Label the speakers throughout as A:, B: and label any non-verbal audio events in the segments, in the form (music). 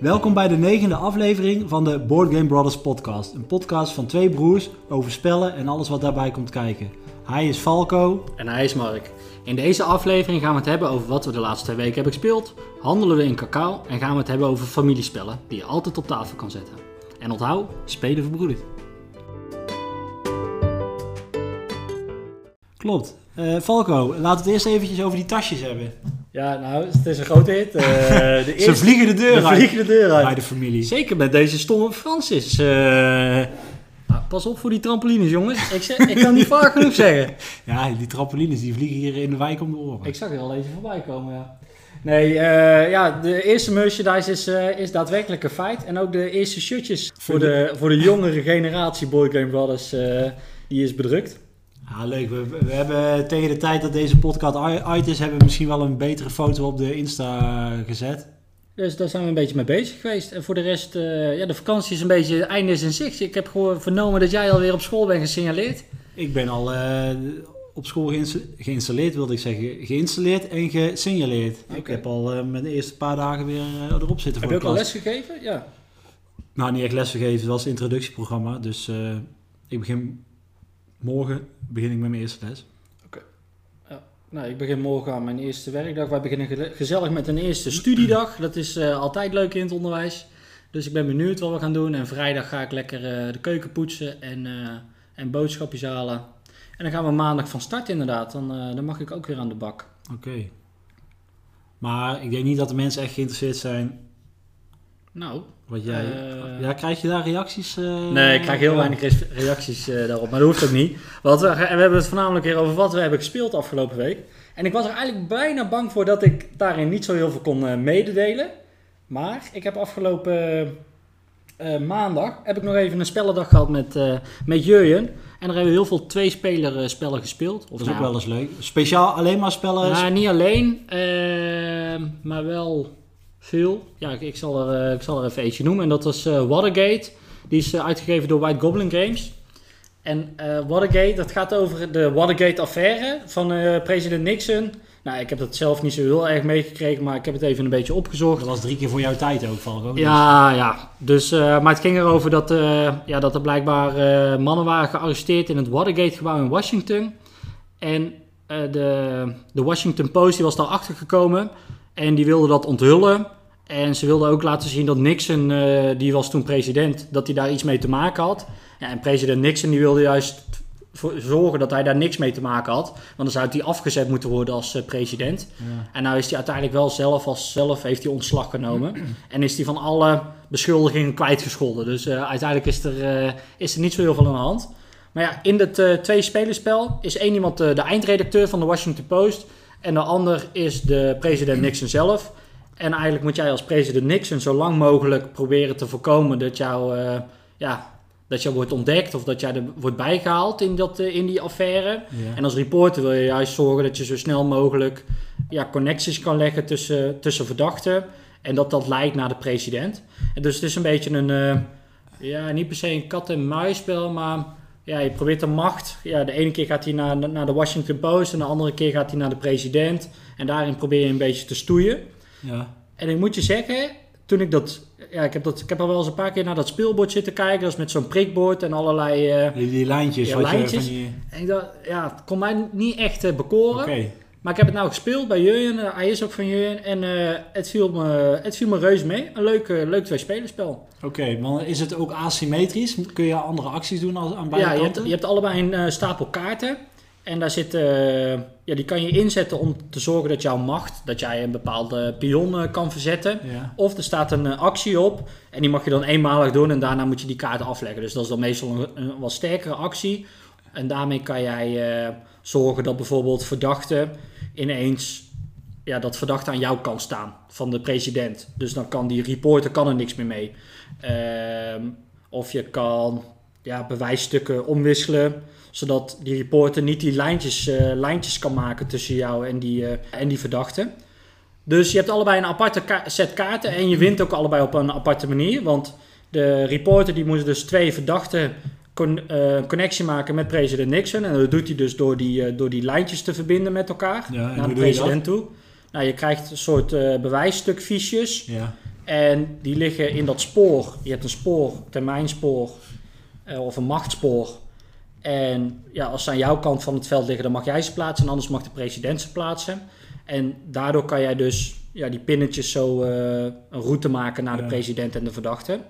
A: Welkom bij de negende aflevering van de Board Game Brothers podcast. Een podcast van twee broers over spellen en alles wat daarbij komt kijken. Hij is Falco.
B: En hij is Mark. In deze aflevering gaan we het hebben over wat we de laatste twee weken hebben gespeeld, handelen we in cacao en gaan we het hebben over familiespellen die je altijd op tafel kan zetten. En onthoud, spelen verbroedert.
A: Klopt. Eh, Falco, laten we het eerst eventjes over die tasjes hebben.
B: Ja, nou, het is een grote hit. Eh, (laughs) de
A: Ze vliegen de deur
B: de
A: uit
B: vliegen de deur
A: bij
B: uit.
A: de familie.
B: Zeker met deze stomme Francis. Eh, nou, pas op voor die trampolines, jongens. Ik, zeg, ik kan niet (laughs) vaak genoeg zeggen.
A: Ja, die trampolines die vliegen hier in de wijk om de oren.
B: Ik zag er al even voorbij komen, ja. Nee, eh, ja, de eerste merchandise is, is daadwerkelijk een feit. En ook de eerste shirtjes voor de, voor de jongere generatie Boy Game Brothers, eh, die is bedrukt.
A: Ja, leuk. We, we hebben tegen de tijd dat deze podcast uit- is, hebben we misschien wel een betere foto op de Insta gezet.
B: Dus daar zijn we een beetje mee bezig geweest. En voor de rest, eh, ja, de vakantie is een beetje, het einde is in zicht. Ik heb gewoon vernomen dat jij alweer op school bent gesignaleerd.
A: Ik ben al eh, op school geïnsta- geïnstalleerd, wilde ik zeggen. Geïnstalleerd en gesignaleerd. Ik heb al eh, mijn eerste paar dagen weer erop zitten
B: Heb
A: voor
B: je ook al les gegeven? Ja.
A: Nou, niet echt les gegeven, het was het introductieprogramma. Dus ik begin morgen begin ik met mijn eerste les.
B: Nou, ik begin morgen aan mijn eerste werkdag. Wij beginnen gezellig met een eerste (clears throat) studiedag. Dat is eh, altijd leuk in het onderwijs. Dus ik ben benieuwd wat we gaan doen. En vrijdag ga ik lekker eh, de keuken poetsen en, eh, en boodschapjes halen. En dan gaan we maandag van start inderdaad. Dan, dan mag ik ook weer aan de bak.
A: Oké. Maar ik denk niet dat de mensen echt geïnteresseerd zijn
B: Nou,
A: wat jij...
B: Eh,
A: ja, krijg je daar reacties? eh,
B: nee, ik krijg heel weinig reacties eh, daarop. Maar dat hoeft ook niet. Want we, we hebben het voornamelijk weer over wat we hebben gespeeld afgelopen week. En ik was er eigenlijk bijna bang voor dat ik daarin niet zo heel veel kon eh, mededelen. Maar ik heb afgelopen eh, maandag heb ik nog even een spellendag gehad met, eh met Jurjen. En daar hebben we heel veel twee-speler eh, spellen gespeeld. Of
A: Dat is ook
B: nou,
A: wel eens leuk. Speciaal alleen maar spellen...
B: nou, niet alleen, maar wel veel. Ja, ik, ik, zal er, eh, ik zal er even eentje noemen. En dat was eh, Watergate. Die is eh, uitgegeven door White Goblin Games. En Watergate, dat gaat over de Watergate-affaire van president Nixon. Nou, ik heb dat zelf niet zo heel erg meegekregen, maar ik heb het even een beetje opgezocht.
A: Dat was drie keer voor jouw tijd ook, Falco.
B: Ja, ja. Dus, maar het ging erover dat, ja, dat er blijkbaar mannen waren gearresteerd in het Watergate-gebouw in Washington. En de, de Washington Post die was daarachter gekomen en die wilde dat onthullen. En ze wilden ook laten zien dat Nixon, eh, die was toen president, dat hij daar iets mee te maken had. Ja, en president Nixon die wilde juist zorgen dat hij daar niks mee te maken had. Want dan zou hij afgezet moeten worden als eh, president.
A: Ja.
B: En nou is hij uiteindelijk wel zelf, als zelf heeft hij ontslag genomen. (clears throat) En is hij van alle beschuldigingen kwijtgescholden. Dus eh, uiteindelijk is er, is er niet zo heel veel aan de hand. Maar ja, in het twee-spelerspel is één iemand de eindredacteur van de Washington Post. En de ander is de president Nixon zelf. En eigenlijk moet jij als president Nixon zo lang mogelijk proberen te voorkomen dat jou, eh, ja, dat jou wordt ontdekt of dat jij er wordt bijgehaald in, dat, eh, in die affaire.
A: Ja.
B: En als reporter wil je juist zorgen dat je zo snel mogelijk ja, connecties kan leggen tussen, tussen verdachten. En dat dat leidt naar de president. En dus het is een beetje een, eh, ja, niet per se een kat-en-muisspel, maar ja, je probeert de macht. Ja, de ene keer gaat hij naar, naar de Washington Post en de andere keer gaat hij naar de president. En daarin probeer je een beetje te stoeien.
A: Ja.
B: En ik moet je zeggen, toen ik dat... Ja, ik heb, dat, ik heb al wel eens een paar keer naar dat speelbord zitten kijken. Dat is met zo'n prikbord en allerlei... eh,
A: Die, die lijntjes.
B: Ja,
A: wat
B: lijntjes.
A: Je van die...
B: en ik dacht, ja, het kon mij niet echt eh, bekoren.
A: Oké.
B: Maar ik heb het nou gespeeld bij Jurjen. eh, hij is ook van Jurjen. En eh, het, viel me, het viel me reus mee. Een leuk, eh, leuk twee-spelerspel.
A: Oké, maar is het ook asymmetrisch? Kun je andere acties doen als, aan beide
B: Ja, je
A: kanten?
B: hebt, je hebt allebei een stapel kaarten. En daar zit, ja, die kan je inzetten om te zorgen dat jouw macht, dat jij een bepaalde pion kan verzetten.
A: Ja.
B: Of er staat een actie op en die mag je dan eenmalig doen en daarna moet je die kaarten afleggen. Dus dat is dan meestal een, een wat sterkere actie. En daarmee kan jij zorgen dat bijvoorbeeld verdachten ineens, ja, dat verdachten aan jouw kant staan van de president. Dus dan kan die reporter kan er niks meer mee. Ehm, of je kan ja, bewijsstukken omwisselen zodat die reporter niet die lijntjes, eh, lijntjes kan maken tussen jou en die, eh, en die verdachte. Dus je hebt allebei een aparte set kaarten en je wint ook allebei op een aparte manier. Want de reporter die moet dus twee verdachten con- eh, connectie maken met president Nixon. En dat doet hij dus door die, eh, door die lijntjes te verbinden met elkaar
A: Ja,
B: naar de president toe. Nou, je krijgt een soort eh bewijsstukfiches.
A: Ja.
B: En die liggen in dat spoor. Je hebt een spoor, termijnspoor of een machtspoor. En ja, als ze aan jouw kant van het veld liggen, dan mag jij ze plaatsen. En anders mag de president ze plaatsen. En daardoor kan jij dus ja, die pinnetjes zo een route maken naar de president en de verdachte.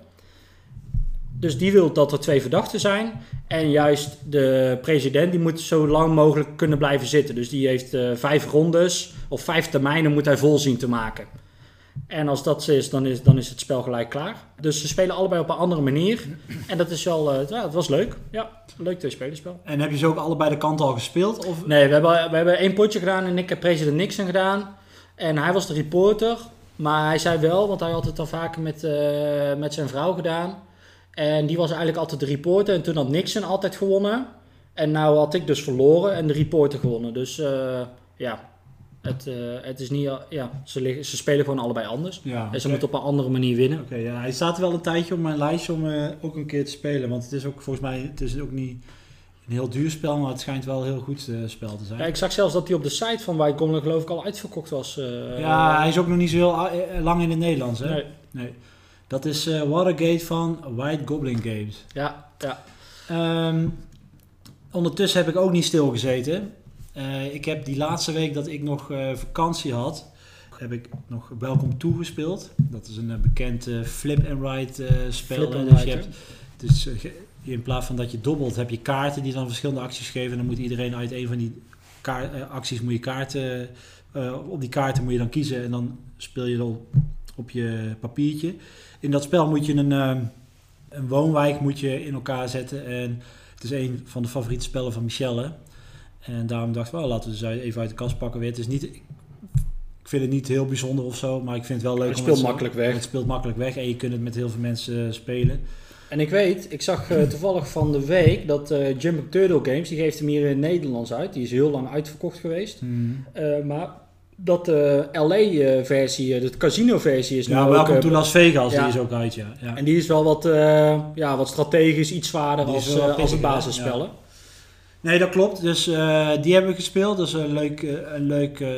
B: Dus die wil dat er twee verdachten zijn. En juist de president die moet zo lang mogelijk kunnen blijven zitten. Dus die heeft eh, vijf rondes of vijf termijnen moet hij vol zien te maken. En als dat zo is dan, is, dan is het spel gelijk klaar. Dus ze spelen allebei op een andere manier. En dat is wel, eh, ja, het was leuk. Ja, een leuk twee-spelerspel.
A: En heb je ze ook allebei de kanten al gespeeld? Of?
B: Nee, we hebben, we hebben één potje gedaan en ik heb president Nixon gedaan. En hij was de reporter. Maar hij zei wel, want hij had het al vaker met, eh, met zijn vrouw gedaan. En die was eigenlijk altijd de reporter. En toen had Nixon altijd gewonnen. En nou had ik dus verloren en de reporter gewonnen. Dus eh, ja, het, eh, het is niet... Ja, ze, liggen, ze spelen gewoon allebei anders.
A: Ja,
B: En ze moeten op een andere manier winnen.
A: Oké, ja, hij staat wel een tijdje op mijn lijstje om eh, ook een keer te spelen. Want het is ook volgens mij, het is ook niet een heel duur spel, maar het schijnt wel een heel goed spel te zijn.
B: Ja, ik zag zelfs dat hij op de site van Goblin geloof ik al uitverkocht was.
A: Ja, hij is ook nog niet zo heel lang in het Nederlands, hè?
B: Nee.
A: Nee. Dat is eh, Watergate van White Goblin Games.
B: Ja, ja.
A: Ehm, ondertussen heb ik ook niet stilgezeten. Eh ik heb die laatste week dat ik nog eh, vakantie had, heb ik nog Welcome To gespeeld. Dat is een bekend eh, flip-and-ride eh, spel.
B: Flip and
A: dus
B: ride,
A: je hebt, dus, in plaats van dat je dobbelt, heb je kaarten die dan verschillende acties geven. En dan moet iedereen uit een van die kaar- eh, acties moet je kaarten, op die kaarten moet je dan kiezen en dan speel je op, op je papiertje. In dat spel moet je een, eh, een woonwijk moet je in elkaar zetten en het is een van de favoriete spellen van Michelle. En daarom dacht ik, wel, laten we dus even uit de kast pakken weer. Het is niet, ik vind het niet heel bijzonder of zo, maar ik vind het wel leuk.
B: Het speelt makkelijk weg.
A: Het speelt makkelijk weg en je kunt het met heel veel mensen eh, spelen.
B: En ik weet, ik zag eh, toevallig van de week dat eh Jump Turtle Games, die geeft hem hier in Nederlands uit. Die is heel lang uitverkocht geweest. Eh, maar dat de LA-versie, de casino-versie is nu
A: Ja,
B: ook...
A: welkom
B: eh,
A: to Las Vegas,
B: ja.
A: die is ook uit, ja. ja.
B: En die is wel wat, eh, ja, wat strategisch, iets zwaarder
A: Die
B: als, eh, als het basisspellen.
A: Nee, dat klopt. Dus eh, die hebben we gespeeld. Dat is een leuk, eh, een leuk eh,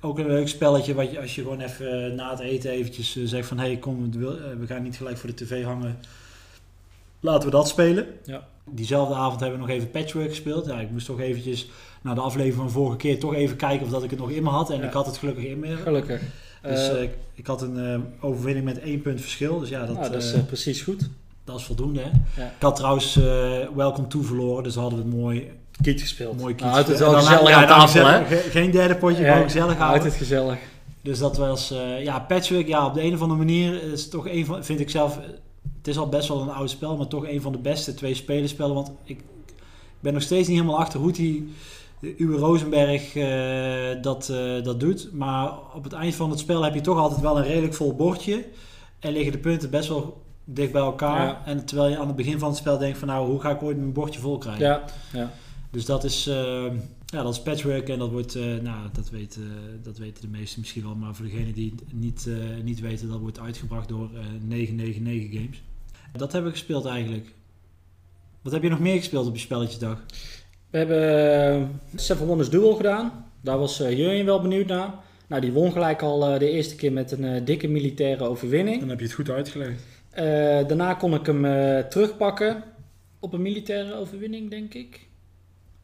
A: ook een leuk spelletje. Wat je, als je gewoon even eh, na het eten eventjes eh, zegt van... Hé, hey, kom, eh, we gaan niet gelijk voor de tv hangen. Laten we dat spelen.
B: Ja.
A: Diezelfde avond hebben we nog even Patchwork gespeeld. Ja, ik moest toch eventjes, na de aflevering van vorige keer... toch even kijken of dat ik het nog in me had. En
B: Ja.
A: ik had het gelukkig in me.
B: Gelukkig.
A: Dus
B: Eh,
A: eh, ik, ik had een eh, overwinning met één punt verschil. Dus ja, dat,
B: nou, dat is precies goed.
A: dat is voldoende. Hè?
B: Ja.
A: Ik had trouwens Welcome To verloren. Dus hadden we het mooi
B: Kiet gespeeld.
A: Mooi
B: Nou, het is wel gezellig aan tafel, hè?
A: ge- Geen derde potje,
B: Ja,
A: gewoon gezellig houden.
B: Altijd gezellig.
A: Dus dat was, ja, Patchwork, ja, op de een of andere manier is toch een van, vind ik zelf, het is al best wel een oud spel, maar toch een van de beste twee spelerspellen. Want ik ben nog steeds niet helemaal achter hoe die Uwe Rosenberg eh, dat, eh, dat doet. Maar op het eind van het spel heb je toch altijd wel een redelijk vol bordje. En liggen de punten best wel dicht bij elkaar.
B: Ja.
A: En terwijl je aan het begin van het spel denkt van nou, hoe ga ik ooit mijn bordje vol krijgen?
B: Ja, ja.
A: Dus dat is, eh, ja, dat is patchwork en dat wordt, nou, dat, weet, dat weten de meesten misschien wel, maar voor degenen die het niet, niet weten, dat wordt uitgebracht door eh 999 Games. Dat hebben we gespeeld eigenlijk. Wat heb je nog meer gespeeld op je spelletjesdag?
B: We hebben eh, Seven Wonders Duel gedaan. Daar was eh Jurjen wel benieuwd naar. Nou, die won gelijk al eh, de eerste keer met een eh, dikke militaire overwinning.
A: Dan heb je het goed uitgelegd.
B: Eh, daarna kon ik hem eh, terugpakken op een militaire overwinning, denk ik.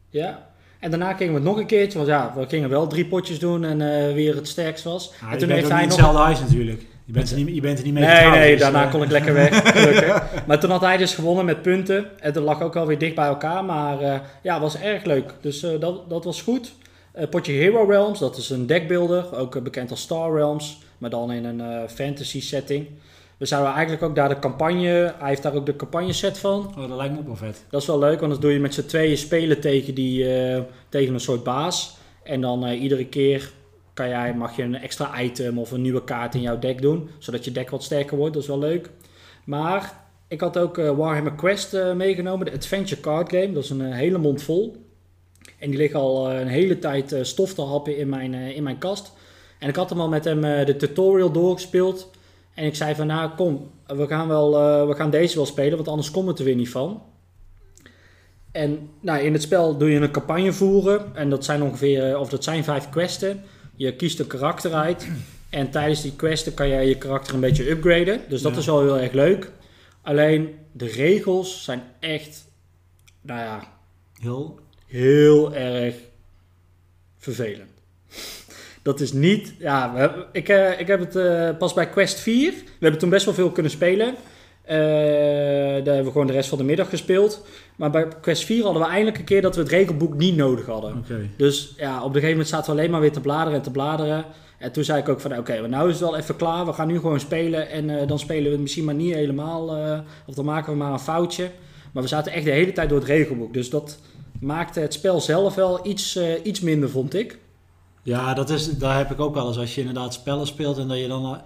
B: Ja. En daarna gingen we het nog een keertje, want ja, we gingen wel drie potjes doen en eh, wie er het sterkst was.
A: Ja,
B: en
A: toen heeft hij
B: nog...
A: hetzelfde huis natuurlijk. Je bent er niet, je bent er niet mee
B: Nee,
A: getrouwd,
B: nee,
A: dus,
B: daarna
A: eh,
B: kon ik lekker weg. (laughs) gelukkig. maar toen had hij dus gewonnen met punten. En dat lag ook alweer dicht bij elkaar. Maar eh, ja, was erg leuk. Dus eh, dat, dat was goed. Potje Hero Realms, dat is een deckbuilder. Ook bekend als Star Realms. Maar dan in een fantasy setting. We zouden eigenlijk ook daar de campagne... Hij heeft daar ook de campagne set van.
A: Oh, dat lijkt me ook wel vet.
B: Dat is wel leuk, want dan doe je met z'n tweeën spelen tegen, die, tegen een soort baas. En dan iedere keer kan jij, mag je een extra item of een nieuwe kaart in jouw deck doen. Zodat je deck wat sterker wordt, dat is wel leuk. Maar ik had ook eh, Warhammer Quest eh, meegenomen, de Adventure Card Game. Dat is een eh, hele mond vol. En die liggen al een hele tijd stof te happen in mijn, in mijn kast. En ik had hem al met hem de tutorial doorgespeeld. En ik zei van, nou kom, we gaan, wel, we gaan deze wel spelen, want anders komt het er weer niet van. En nou, in het spel doe je een campagne voeren. En dat zijn ongeveer, of dat zijn vijf questen. Je kiest een karakter uit. (clears throat) En tijdens die questen kan jij je karakter een beetje upgraden. Dus dat
A: Ja.
B: is wel heel erg leuk. Alleen de regels zijn echt, nou ja,
A: Heel...
B: heel erg vervelend. (laughs) Dat is niet, ja, we ik, eh, ik heb het eh, pas bij Quest 4. We hebben toen best wel veel kunnen spelen. Eh, daar hebben we gewoon de rest van de middag gespeeld. Maar bij Quest 4 hadden we eindelijk een keer dat we het regelboek niet nodig hadden. Dus ja, op een gegeven moment zaten we alleen maar weer te bladeren en te bladeren. En toen zei ik ook van, oké, maar nou is het wel even klaar. We gaan nu gewoon spelen en eh, dan spelen we het misschien maar niet helemaal. eh, of dan maken we maar een foutje. Maar we zaten echt de hele tijd door het regelboek. Dus dat maakte het spel zelf wel iets, iets minder, vond ik.
A: Ja, dat is, daar heb ik ook wel eens. Als je inderdaad spellen speelt en dat je dan...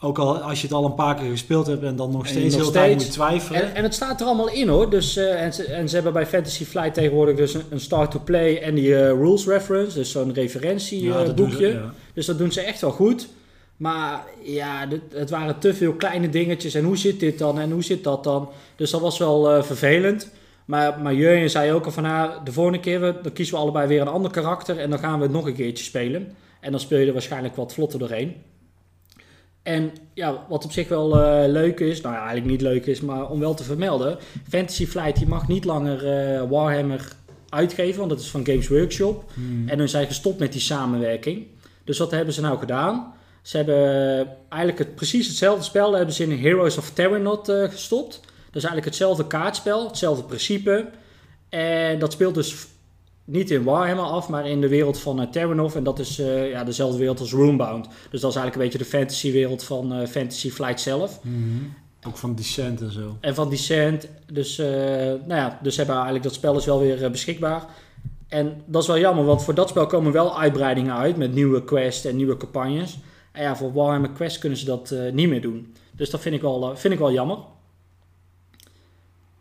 A: eh, Ook al als je het al een paar keer gespeeld hebt en dan nog steeds
B: nog
A: heel tijd moet twijfelen.
B: En, en het staat er allemaal in hoor. Dus, eh, en, ze, en ze hebben bij Fantasy Flight tegenwoordig dus een, een start to play en die eh, rules reference. Dus zo'n referentieboekje.
A: ze, ja.
B: Dus dat doen ze echt wel goed. Maar ja, dit- het waren te veel kleine dingetjes. En hoe zit dit dan? En hoe zit dat dan? Dus dat was wel eh, vervelend. Maar, maar Jurjen zei ook al van... Nou, de volgende keer we, dan kiezen we allebei weer een ander karakter. En dan gaan we het nog een keertje spelen. En dan speel je er waarschijnlijk wat vlotter doorheen. En ja, wat op zich wel eh, leuk is... Nou ja, eigenlijk niet leuk is, maar om wel te vermelden. Fantasy Flight die mag niet langer eh, Warhammer uitgeven. Want dat is van Games Workshop.
A: Hmm.
B: En hun zijn gestopt met die samenwerking. Dus wat hebben ze nou gedaan? Ze hebben eigenlijk het, precies hetzelfde spel hebben ze in Heroes of Terranot eh, gestopt. Dat is eigenlijk hetzelfde kaartspel, hetzelfde principe. En dat speelt dus niet in Warhammer af, maar in de wereld van uh, Terranov. En dat is eh, ja, dezelfde wereld als Roombound. Dus dat is eigenlijk een beetje de fantasywereld van eh, Fantasy Flight zelf.
A: Mhm. Ook van Descent en zo.
B: En van Descent. Dus, nou ja, dus hebben eigenlijk dat spel is wel weer beschikbaar. En dat is wel jammer, want voor dat spel komen wel uitbreidingen uit met nieuwe quests en nieuwe campagnes. En ja, voor Warhammer Quest kunnen ze dat niet meer doen. Dus dat vind ik wel, vind ik wel jammer.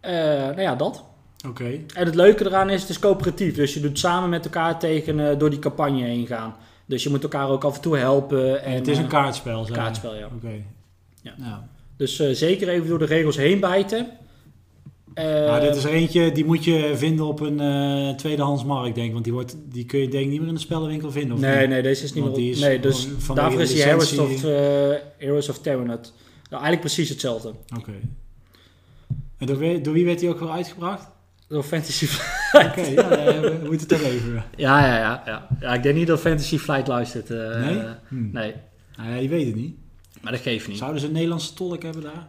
B: Nou ja, dat.
A: Oké.
B: En het leuke eraan is, het is coöperatief. Dus je doet samen met elkaar tegen, eh, door die campagne heen gaan. Dus je moet elkaar ook af en toe helpen. En,
A: het is een
B: eh,
A: kaartspel.
B: kaartspel, ja.
A: Oké.
B: Ja.
A: Ja.
B: Dus eh, zeker even door de regels heen bijten.
A: Nou, dit is er eentje, die moet je vinden op een eh, tweedehands markt, denk ik. Want die, wordt, die kun je denk ik niet meer in de spellenwinkel vinden. Of
B: Nee,
A: niet?
B: nee, deze is niet
A: Want
B: meer
A: die
B: op.
A: is
B: Nee, dus
A: vanwege
B: daarvoor is die Heroes of, Heroes of. Nou, eigenlijk precies hetzelfde.
A: Oké. En door, wie- door wie werd die ook wel uitgebracht?
B: Door Fantasy
A: Oké, ja, ja, we moeten het er even.
B: Ja, ja, ja, ja. Ja, ik denk niet dat Fantasy Flight luistert. eh,
A: Nee? Hm.
B: Nee,
A: Nou ja, je weet het niet.
B: maar dat geeft niet.
A: Zouden ze een Nederlandse tolk hebben daar?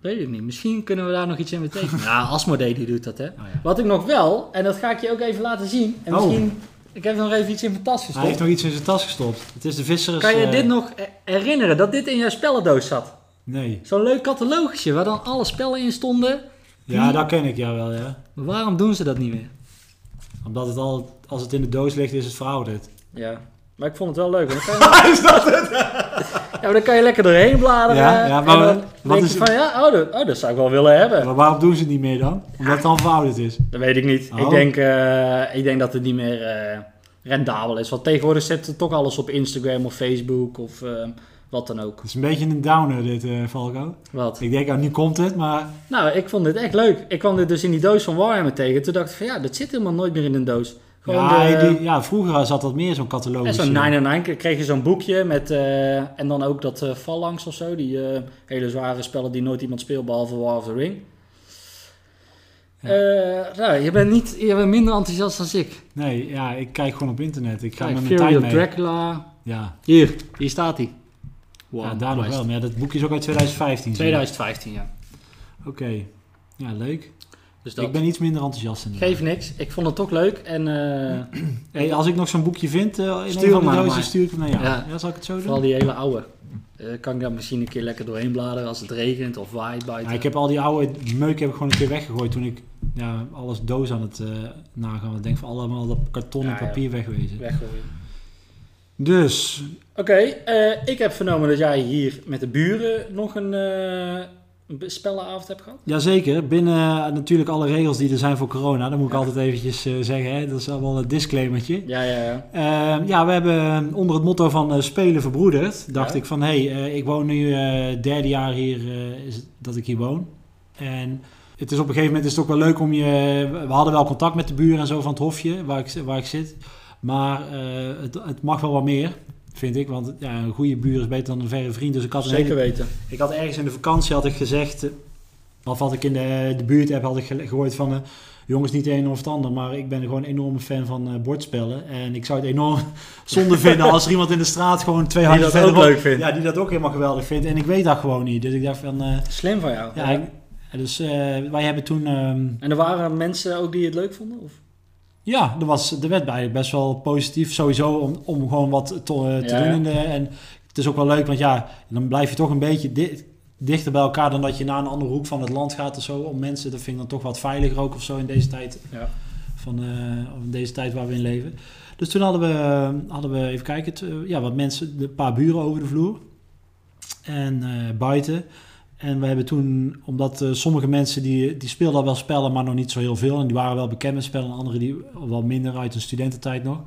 B: Weet ik niet. Misschien kunnen we daar nog iets in betekenen. (laughs) ja, Asmodee die doet dat, hè.
A: Oh, ja.
B: Wat ik nog wel, en dat ga ik je ook even laten zien. En
A: Oh.
B: misschien, ik heb nog even iets in mijn tas
A: Hij
B: gestopt.
A: heeft nog iets in zijn tas gestopt. Het is de vissers...
B: Kan je
A: eh,
B: dit nog herinneren, dat dit in jouw spellendoos zat?
A: Nee.
B: Zo'n leuk catalogisje waar dan alle spellen in stonden.
A: Ja, dat ken ik jou wel, ja.
B: Maar waarom doen ze dat niet meer?
A: Omdat het al, als het in de doos ligt, is het verouderd.
B: Ja, maar ik vond het wel leuk. want Dan kan (laughs) je... is dat het? ja, maar dan kan je lekker doorheen bladeren.
A: Ja, ja, maar
B: dan
A: wat
B: denk
A: is
B: je
A: het-
B: van, ja, oh dat, oh, dat zou ik wel willen hebben.
A: Maar waarom doen ze het niet meer dan? Omdat het dan verouderd is.
B: Dat weet ik niet.
A: Oh.
B: Ik, denk, eh, ik denk dat het niet meer eh, rendabel is. Want tegenwoordig zetten toch alles op Instagram of Facebook of eh, wat dan ook.
A: Het is een beetje een downer dit, eh Falco.
B: Wat?
A: Ik denk, nou, nu komt het, maar...
B: Nou, ik vond dit echt leuk. Ik kwam dit dus in die doos van Warhammer tegen. Toen dacht ik van, ja, dat zit helemaal nooit meer in een doos. Gewoon
A: Ja,
B: de-
A: die, ja, vroeger zat dat meer zo'n
B: En
A: catalogus.
B: zo'n 999 kreeg je zo'n boekje met, eh, en dan ook dat eh Phalanx of zo, die hele zware spellen die nooit iemand speelt behalve War of the Ring.
A: Ja.
B: Nou, je bent, niet, je bent minder enthousiast dan ik.
A: Nee, ja, ik kijk gewoon op internet. Ik ga
B: Kijk,
A: met mijn tijd mee.
B: Dracula.
A: Ja,
B: Hier, hier staat hij.
A: Ja, daar nog wel. Maar ja, dat boekje is ook uit 2015. zie je.
B: 2015, ja.
A: Oké. Ja, leuk.
B: Dus dat
A: Ik ben iets minder enthousiast in.
B: geeft niks. Ik vond het toch leuk. En eh, (clears throat)
A: Hey, als ik nog zo'n boekje vind uh, in
B: Stuur
A: een van de dozen, stuur ik hem naar jou.
B: Ja.
A: Ja. zal ik het zo doen?
B: vooral die hele oude. Eh, kan ik daar misschien een keer lekker doorheen bladeren als het regent of waait buiten.
A: Ja, ik heb al die oude meuk heb ik gewoon een keer weggegooid toen ik ja, alles doos aan het eh, nagaan. was. Ik denk van allemaal dat karton en
B: Ja, ja.
A: papier wegwezen.
B: Weggooien.
A: Dus,
B: Oké, eh, ik heb vernomen dat jij hier met de buren nog een, een spellenavond hebt gehad.
A: jazeker, binnen eh, natuurlijk alle regels die er zijn voor corona, dat moet ik
B: Ja.
A: altijd eventjes zeggen, hè? dat is allemaal een disclaimertje.
B: Ja, ja, ja.
A: Eh, ja, we hebben onder het motto van spelen verbroederd, dacht
B: Ja.
A: ik van hé, hey, ik woon nu derde jaar hier, is het dat ik hier woon. En het is op een gegeven moment is het ook wel leuk om je, we hadden wel contact met de buren en zo van het hofje waar ik, waar ik zit, maar eh, het, het mag wel wat meer. vind ik. Want ja, een goede buur is beter dan een verre vriend. Dus ik had,
B: Zeker
A: hele-
B: weten.
A: ik had ergens in de vakantie had ik gezegd... eh, Of wat ik in de, de buurt heb, had ik gehoord van... eh, jongens, niet de een of het ander, maar ik ben gewoon een enorme fan van eh, bordspellen. En ik zou het enorm (laughs) zonde vinden als er iemand in de straat gewoon twee
B: Die
A: handjes
B: dat ook leuk vindt.
A: Ja, die dat ook helemaal geweldig vindt. En ik weet dat gewoon niet. Dus ik dacht van...
B: Slim van jou.
A: ja, ik- dus wij hebben toen... ehm,
B: En er waren mensen ook die het leuk vonden? Of?
A: Ja, er, was, er werd bij best wel positief sowieso om, om gewoon wat te, te
B: Ja,
A: doen.
B: ja.
A: In de, en het is ook wel leuk, want ja, dan blijf je toch een beetje di- dichter bij elkaar dan dat je naar een andere hoek van het land gaat of zo. Om mensen, dat vind ik dan toch wat veiliger ook of zo in deze tijd,
B: Ja.
A: van, eh, in deze tijd waar we in leven. Dus toen hadden we, hadden we even kijken, ja, wat mensen, een paar buren over de vloer en eh, buiten. En we hebben toen, omdat eh, sommige mensen die, die speelden al wel spellen, maar nog niet zo heel veel. En die waren wel bekend met spellen. En anderen die wel minder uit hun studententijd nog.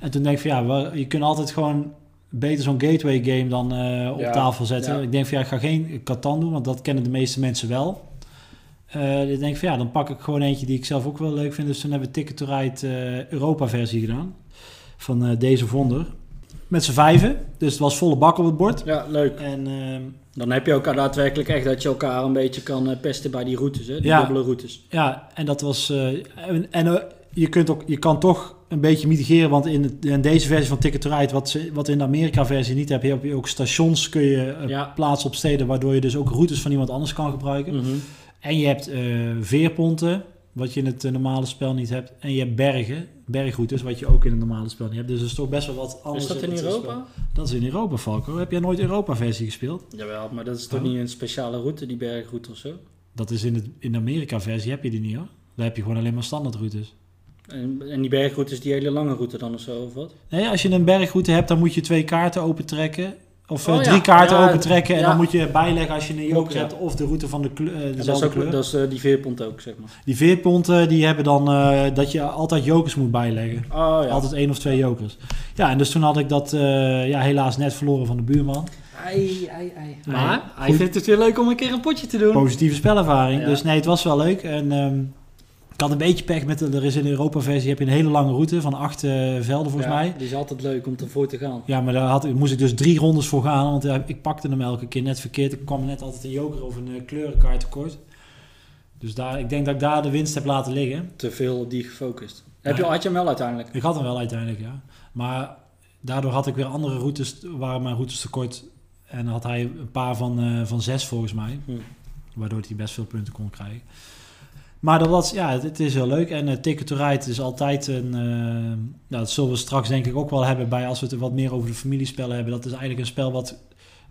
A: En toen denk ik van ja, we- je kunt altijd gewoon beter zo'n gateway game dan eh, op
B: Ja,
A: tafel zetten.
B: ja.
A: Ik denk van ja, ik ga geen Catan doen, want dat kennen de meeste mensen wel. Eh ik denk van ja, dan pak ik gewoon eentje die ik zelf ook wel leuk vind. Dus toen hebben we Ticket to Ride Europa versie gedaan. Van deze Vonder. Met z'n vijven. Dus het was volle bak op het bord.
B: ja, leuk.
A: En ehm,
B: Dan heb je elkaar daadwerkelijk echt dat je elkaar een beetje kan eh, pesten bij die routes, hè? Die
A: Ja.
B: dubbele routes.
A: Ja, en dat was. eh, en en eh, je, kunt ook, je kan toch een beetje mitigeren, want in, in deze versie van Ticket to Ride, wat, ze, wat in de Amerika-versie niet heb, heb je ook stations kun je
B: Ja.
A: plaatsen op steden, waardoor je dus ook routes van iemand anders kan gebruiken.
B: Mhm.
A: En je hebt veerponten, wat je in het eh, normale spel niet hebt. En je hebt bergen, bergroutes, wat je ook in het normale spel niet hebt. Dus er is toch best wel wat anders.
B: Is dat in Europa?
A: spel. Dat is in Europa, Falco. Heb jij nooit Europa-versie gespeeld?
B: Jawel, maar dat is toch
A: Oh.
B: niet een speciale route, die bergroute of zo?
A: Dat is in, het, in de Amerika-versie heb je die niet hoor. Daar heb je gewoon alleen maar standaardroutes.
B: En, en die bergroute is die hele lange route dan of zo, of wat?
A: Nee, als je een bergroute hebt, dan moet je twee kaarten opentrekken. Of eh,
B: Oh, ja.
A: drie kaarten
B: Ja,
A: opentrekken. En
B: ja.
A: dan moet je bijleggen als je een joker hebt. Of de route van de kleur, eh,
B: dat is, ook,
A: kleur.
B: dat is eh, die veerpont ook, zeg maar.
A: Die veerponten die hebben dan eh, dat je altijd jokers moet bijleggen.
B: Oh ja.
A: Altijd één of twee jokers. Ja, en dus toen had ik dat eh, ja, helaas net verloren van de buurman.
B: Ai, ai, ai.
A: Ai,
B: Maar hij
A: goed.
B: vindt het weer leuk om een keer een potje te doen.
A: Positieve spelervaring.
B: Ja.
A: Dus nee, het was wel leuk. En ehm, had een beetje pech met, de- er is in de Europa-versie heb je een hele lange route van acht eh, velden volgens
B: Ja,
A: mij.
B: Die is altijd leuk om ervoor te gaan.
A: Ja, maar daar had, ik- moest ik dus drie rondes voor gaan, want ja, ik pakte hem elke keer net verkeerd. Ik kwam net altijd een joker of een eh, kleurenkaart tekort. Dus daar, ik denk dat ik daar de winst heb laten liggen.
B: Te veel op die gefocust. Heb je, had je hem wel uiteindelijk?
A: Ik had hem wel uiteindelijk, ja. Maar daardoor had ik weer andere routes, waren mijn routes tekort. En had hij een paar van, eh, van zes volgens mij.
B: Hm.
A: Waardoor hij best veel punten kon krijgen. Maar dat was, ja, het, het is heel leuk. En uh, Ticket to Ride is altijd een... nou, dat zullen we straks denk ik ook wel hebben bij als we het wat meer over de familiespellen hebben. Dat is eigenlijk een spel wat,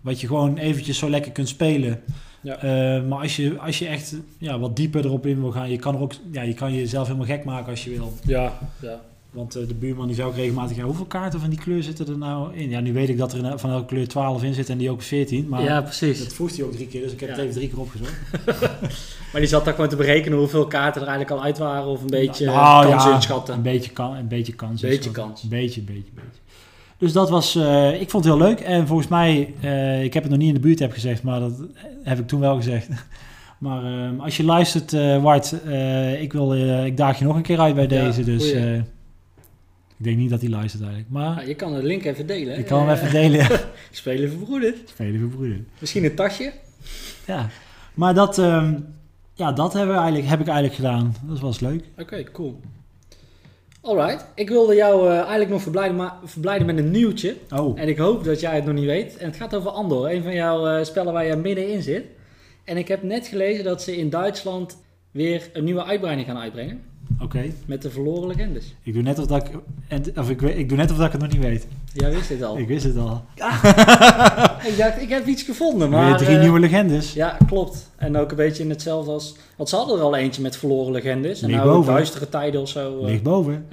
A: wat je gewoon eventjes zo lekker kunt spelen.
B: Ja.
A: Eh, maar als je, als je echt ja, wat dieper erop in wil gaan, je kan, er ook, ja, je kan jezelf helemaal gek maken als je wil.
B: Ja, ja.
A: Want eh, de buurman die zou ook regelmatig ja, hoeveel kaarten van die kleur zitten er nou in? Ja, nu weet ik dat er van elke kleur 12 in zit en die ook 14. Maar
B: ja, precies.
A: dat vroeg hij ook drie keer, dus ik heb
B: Ja.
A: het even drie keer opgezocht. (laughs)
B: Maar die zat daar gewoon te berekenen hoeveel kaarten er eigenlijk al uit waren. Of een beetje
A: Nou,
B: kans
A: ja,
B: inschatten.
A: Een beetje, kan, een beetje kans.
B: Beetje kans.
A: Een beetje, beetje, beetje. Dus dat was, eh, ik vond het heel leuk. En volgens mij, eh, ik heb het nog niet in de buurt heb gezegd, maar dat heb ik toen wel gezegd. (laughs) Maar ehm, als je luistert, Wart, ik, wil, ik daag je nog een keer uit bij
B: Ja,
A: deze. Dus
B: goeie.
A: Eh, ik denk niet dat hij luistert eigenlijk. Maar
B: Ja, je kan de link even delen.
A: ik kan hem
B: Eh,
A: even delen. (laughs)
B: Spelen verbroederd.
A: Spelen voor broeder.
B: Misschien een tasje.
A: Ja, maar dat, ehm, ja, dat hebben we eigenlijk, heb ik eigenlijk gedaan. Dat was leuk.
B: Oké, cool. Alright. Ik wilde jou eh, eigenlijk nog verblijden, maar, verblijden met een nieuwtje.
A: Oh,
B: En ik hoop dat jij het nog niet weet. En het gaat over Andor, een van jouw eh, spellen waar je middenin zit. En ik heb net gelezen dat ze in Duitsland weer een nieuwe uitbreiding gaan uitbrengen.
A: Oké.
B: Met de verloren legendes.
A: Ik doe net of dat ik, of ik, weet- ik doe net of dat ik het nog niet weet.
B: Jij wist dit al.
A: Ik wist het al. (laughs)
B: Ik dacht, ik heb iets gevonden,
A: Maar,
B: maar...
A: drie
B: eh,
A: nieuwe legendes.
B: Ja, klopt. En ook een beetje in hetzelfde als... Want ze hadden er al eentje met verloren legendes. En
A: Ligt
B: nou
A: boven.
B: duistere tijden of zo.
A: Ligt boven.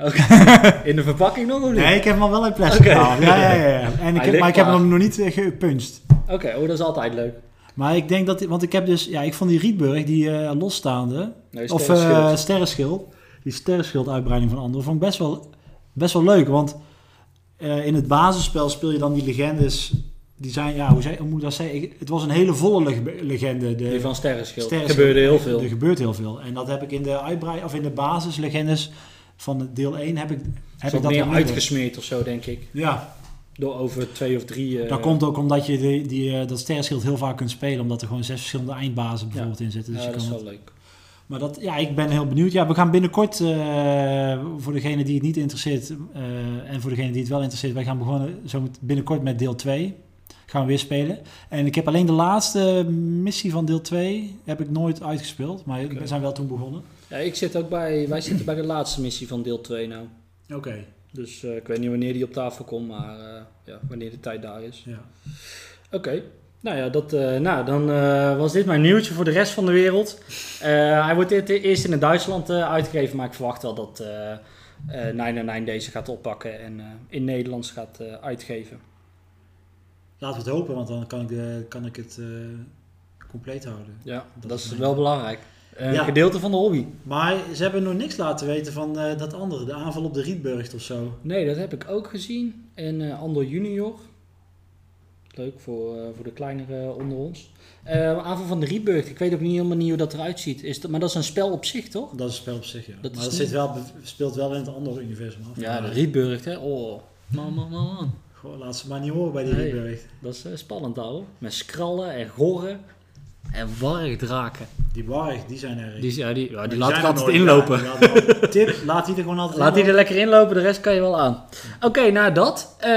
B: in de verpakking nog of niet?
A: Nee, ik heb hem al wel uit plastic
B: Oké.
A: gehaald. Ja, ja, ja. ja. En ik heb, maar ik heb hem nog niet eh, gepunched.
B: Oké, oh, dat is altijd leuk.
A: Maar ik denk dat, want ik heb dus, ja, ik vond die Rietburg, die losstaande,
B: Nee,
A: of eh sterrenschild, die sterrenschild uitbreiding van anderen, vond ik best wel, best wel leuk. Want eh, in het basisspel speel je dan die legendes, die zijn, ja, hoe, zei, hoe moet ik dat zeggen? Het was een hele volle leg- legende. De,
B: Die van Sterrenschild. Er
A: Sterrenschild.
B: gebeurde heel veel.
A: Er gebeurt heel veel. En dat heb ik in de uitbreiding, of in de basislegendes van deel 1 heb ik, heb ik dat
B: meer uitgesmeerd of zo, denk ik.
A: Ja,
B: Door over twee of drie... eh,
A: Dat komt ook omdat je die, die, eh, dat sterrenschild heel vaak kunt spelen. Omdat er gewoon zes verschillende eindbazen bijvoorbeeld in zitten. Dus
B: ja,
A: je
B: dat
A: kan
B: is
A: het-
B: wel leuk.
A: Maar dat, ja, ik ben heel benieuwd. Ja, we gaan binnenkort, eh, voor degene die het niet interesseert eh, en voor degene die het wel interesseert, wij gaan begonnen zo met, binnenkort met deel 2. Gaan we weer spelen. En ik heb alleen de laatste missie van deel 2 heb ik nooit uitgespeeld. Maar we zijn wel toen begonnen.
B: Ja, ik zit ook bij... Wij zitten bij de laatste missie van deel 2 nou.
A: Oké.
B: Dus eh, ik weet niet wanneer die op tafel komt, maar ja, wanneer de tijd daar is.
A: Ja.
B: Oké. Nou ja, dat, eh, nou, dan eh, was dit mijn nieuwtje voor de rest van de wereld. Eh, hij wordt dit eerst in het Duitsland uitgegeven, maar ik verwacht wel dat eh 999 deze gaat oppakken en in Nederlands gaat uitgeven.
A: Laten we het hopen, want dan kan ik, de, kan ik het compleet houden.
B: Ja, dat,
A: Dat
B: is
A: mijn-
B: wel belangrijk. Een
A: Ja.
B: gedeelte van de hobby.
A: Maar ze hebben nog niks laten weten van dat andere, de aanval op de Rietburg of zo.
B: Nee, dat heb ik ook gezien. En Andor Junior. Leuk voor, eh, voor de kleinere onder ons. Eh, aanval van de Rietburg. Ik weet ook niet helemaal niet hoe dat eruit ziet. Is dat, maar dat is een spel op zich, toch?
A: Dat is een spel op zich, ja.
B: Dat
A: maar dat
B: niet-
A: zit wel, speelt wel in het andere universum af.
B: Ja, de Rietburg, hè. Oh, man, man, man, man.
A: Goh, laat ze maar niet horen bij die
B: Nee.
A: Rietburg.
B: Dat is eh, spannend, ouwe. Met skrallen en gorren en wargdraken.
A: Die warg, die zijn er.
B: Die, ja, die, ja, die
A: Maar
B: laat ik altijd
A: nooit.
B: inlopen.
A: Ja, tip, laat die er gewoon altijd
B: Laat die er lekker inlopen, de rest kan je wel aan. Oké, nou dat. Eh,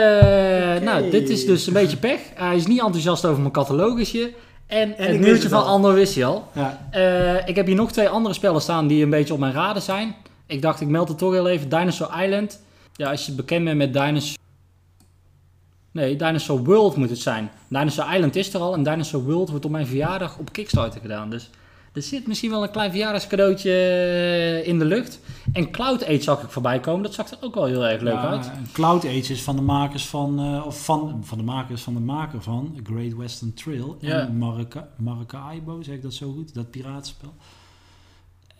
B: Nou, dit is dus een beetje pech. Hij is niet enthousiast over mijn catalogusje. En,
A: ik
B: het nieuwtje van
A: al.
B: Andor wist je al.
A: Ja,
B: Eh, ik heb hier nog twee andere spellen staan die een beetje op mijn raden zijn. Ik dacht, ik meld het toch heel even. Dinosaur Island. Ja, als je bekend bent met Dinosaur... Nee, Dinosaur World moet het zijn. Dinosaur Island is er al en Dinosaur World wordt op mijn verjaardag op Kickstarter gedaan. Dus er zit misschien wel een klein verjaardagscadeautje eh, in de lucht. En Cloud Age zag ik voorbij komen. Dat zag er ook wel heel erg leuk
A: Ja,
B: uit.
A: Cloud Age is van de makers van, eh, of van, van de makers van de maker van Great Western Trail
B: Ja.
A: en Marca, Maracaibo, zeg ik dat zo goed? Dat piratenspel.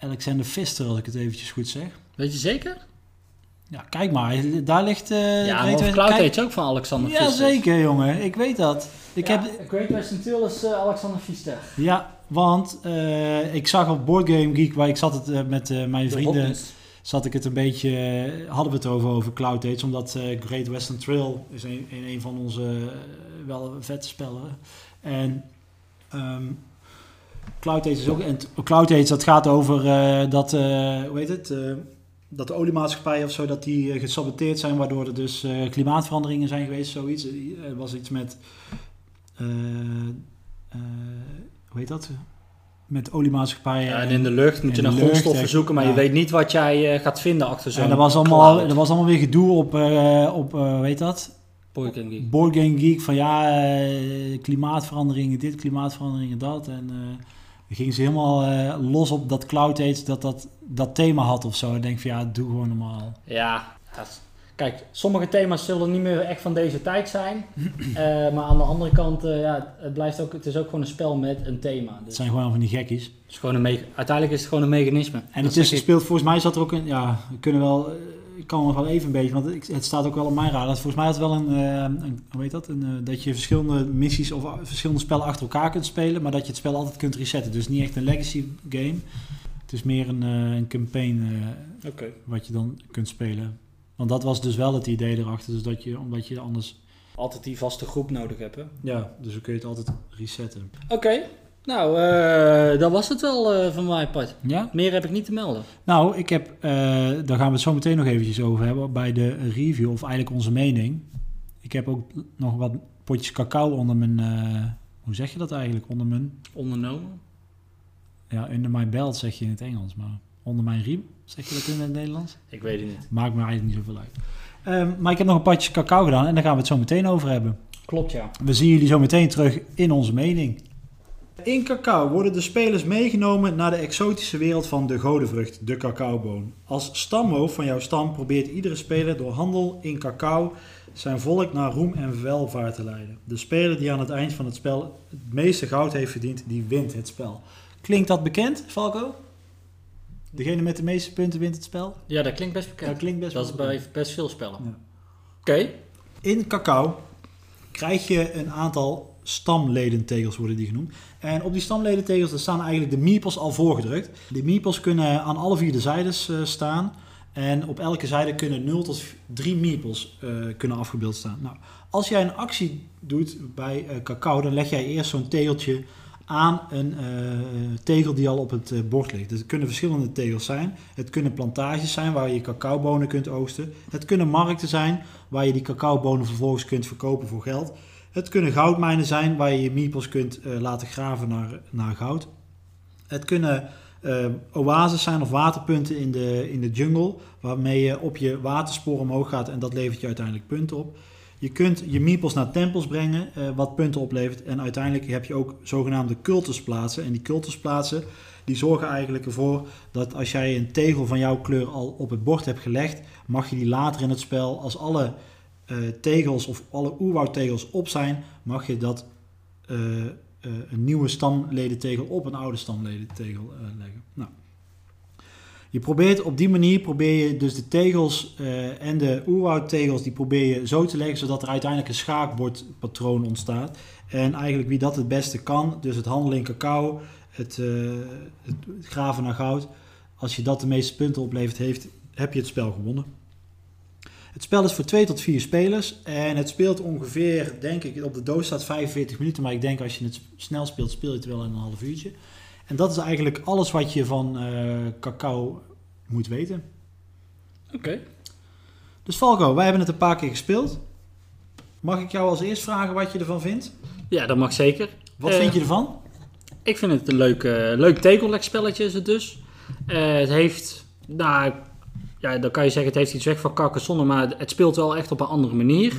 A: Alexander Pfister, als ik het eventjes goed zeg.
B: Weet je zeker?
A: Ja, kijk maar, daar ligt... eh
B: ja, maar Cloud
A: kijk-
B: ook van Alexander
A: Ja, zeker jongen, ik weet dat. Ik
B: ja,
A: heb,
B: Great Western Trail is eh, Alexander Pfister.
A: ja, want eh, ik zag op Board Game Geek, waar ik zat het met eh, mijn
B: De
A: vrienden... Zat ik het een beetje, hadden we het over, over Cloud Age, omdat eh, Great Western Trail is een, een, een van onze wel vette spellen. En ehm, Cloud Age is ook, en Cloud Age dat gaat over eh, dat, eh, hoe heet het, eh, dat de oliemaatschappijen of zo, dat die eh, gesaboteerd zijn, waardoor er dus eh, klimaatveranderingen zijn geweest, zoiets. Er was iets met, eh, eh, hoe heet dat? Met oliemaatschappijen.
B: Ja, en in de lucht moet je naar grondstoffen zoeken, maar je weet niet wat jij eh, gaat vinden achter zo'n
A: en dat was, allemaal, dat was allemaal weer gedoe op, eh op eh, hoe heet dat?
B: Board Game Geek.
A: Board Game Geek van ja, eh, klimaatveranderingen, dit, klimaatveranderingen, dat. En eh dan gingen ze helemaal eh, los op dat Cloud Age, dat dat, dat thema had of zo. Ik denk van ja, doe gewoon normaal.
B: Ja, kijk, sommige thema's zullen niet meer echt van deze tijd zijn. (clears throat) Eh, maar aan de andere kant, eh, ja, het, blijft ook, het is ook gewoon een spel met een thema.
A: Het
B: Dus
A: zijn gewoon van die gekkies.
B: het is gewoon een me- uiteindelijk is het gewoon een mechanisme.
A: En het is
B: ik.
A: gespeeld, volgens mij zat er ook een, ja, we kunnen wel, ik kan nog wel even een beetje, want het staat ook wel op mijn radar. Volgens mij had het wel een, eh, een hoe heet dat, een, eh, dat je verschillende missies of a- verschillende spellen achter elkaar kunt spelen, maar dat je het spel altijd kunt resetten. Dus niet echt een legacy game. Het is meer een, eh, een campaign eh,
B: Oké.
A: wat je dan kunt spelen. Want dat was dus wel het idee erachter, dus dat je, omdat je anders,
B: Altijd die vaste groep nodig hebben.
A: ja, dus dan kun je het altijd resetten.
B: Oké, nou, eh, dat was het wel eh, van mijn part.
A: Ja?
B: Meer heb ik niet te melden.
A: Nou, ik heb, eh, daar gaan we het zo meteen nog eventjes over hebben bij de review, of eigenlijk onze mening. Ik heb ook nog wat potjes cacao onder mijn, hoe zeg je dat eigenlijk, onder mijn,
B: Ondernomen?
A: ja, under my belt zeg je in het Engels, maar onder mijn riem, zeg je dat in het Nederlands?
B: Ik weet het niet.
A: Maakt me eigenlijk niet zoveel uit. Ehm, maar ik heb nog een potje cacao gedaan en daar gaan we het zo meteen over hebben.
B: Klopt, ja.
A: We zien jullie zo meteen terug in onze mening. In cacao worden de spelers meegenomen naar de exotische wereld van de godenvrucht, de cacaoboon. Als stamhoofd van jouw stam probeert iedere speler door handel in cacao zijn volk naar roem en welvaart te leiden. De speler die aan het eind van het spel het meeste goud heeft verdiend, die wint het spel. Klinkt dat bekend, Falco? Degene met de meeste punten wint het spel?
B: Ja, dat klinkt best
A: Dat
B: bekend.
A: klinkt best
B: Dat is bij best veel spellen.
A: Ja.
B: Oké.
A: In cacao krijg je een aantal stamledentegels, worden die genoemd. En op die stamledentegels daar staan eigenlijk de meeples al voorgedrukt. De meeples kunnen aan alle vier de zijdes eh, staan. En op elke zijde kunnen 0 tot 3 meeples eh, kunnen afgebeeld staan. Nou, als jij een actie doet bij eh, cacao, dan leg jij eerst zo'n tegeltje aan een tegel die al op het bord ligt. Het kunnen verschillende tegels zijn. Het kunnen plantages zijn waar je cacaobonen kunt oogsten. Het kunnen markten zijn waar je die cacaobonen vervolgens kunt verkopen voor geld. Het kunnen goudmijnen zijn waar je je meeples kunt eh, laten graven naar, naar goud. Het kunnen eh oases zijn of waterpunten in de, in de jungle, waarmee je op je waterspoor omhoog gaat en dat levert je uiteindelijk punten op. Je kunt je meeples naar tempels brengen, eh, wat punten oplevert. En uiteindelijk heb je ook zogenaamde cultusplaatsen. En die cultusplaatsen die zorgen eigenlijk ervoor dat als jij een tegel van jouw kleur al op het bord hebt gelegd, mag je die later in het spel, als alle eh, tegels of alle oerwoudtegels op zijn, mag je dat eh, eh, een nieuwe stamledentegel op een oude stamledentegel leggen. Nou. Je probeert op die manier probeer je dus de tegels en de oerwoudtegels die probeer je zo te leggen zodat er uiteindelijk een schaakbordpatroon ontstaat. En eigenlijk wie dat het beste kan, dus het handelen in cacao, het, het graven naar goud, als je dat de meeste punten oplevert heeft, heb je het spel gewonnen. Het spel is voor 2 tot 4 spelers en het speelt ongeveer, denk ik, op de doos staat 45 minuten, maar ik denk als je het snel speelt, speel je het wel in een half uurtje. En dat is eigenlijk alles wat je van eh, cacao moet weten.
B: Oké.
A: Dus Falco, wij hebben het een paar keer gespeeld. Mag ik jou als eerst vragen wat je ervan vindt?
B: Ja, dat mag zeker.
A: Wat
B: Eh,
A: vind je ervan?
B: Ik vind het een leuk, eh, leuk tegellegspelletje is het dus. Eh, het heeft, nou, ja, dan kan je zeggen het heeft iets weg van Carcassonne, maar het speelt wel echt op een andere manier.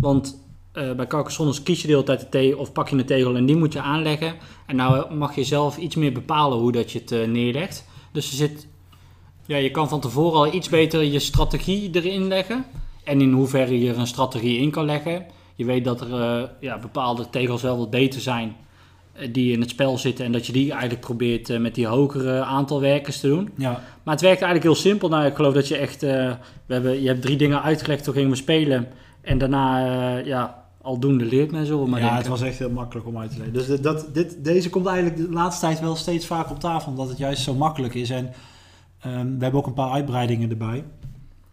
B: Want eh, bij Carcassonne kies je de hele tijd de tegel of pak je een tegel en die moet je aanleggen. En nou mag je zelf iets meer bepalen hoe dat je het eh, neerlegt. Dus er zit, ja, je kan van tevoren al iets beter je strategie erin leggen. En in hoeverre je er een strategie in kan leggen. Je weet dat er eh, ja, bepaalde tegels wel wat beter zijn eh, die in het spel zitten. En dat je die eigenlijk probeert eh, met die hogere aantal werkers te doen.
A: Ja,
B: Maar het werkt eigenlijk heel simpel. Nou, ik geloof dat je echt... eh, we hebben, je hebt drie dingen uitgelegd, toen gingen we spelen. En daarna, eh, ja, aldoende leert men zo. Maar
A: ja het was echt heel makkelijk om uit te leggen. Dus dat, dit, deze komt eigenlijk de laatste tijd wel steeds vaker op tafel, omdat het juist zo makkelijk is. En ehm, we hebben ook een paar uitbreidingen erbij.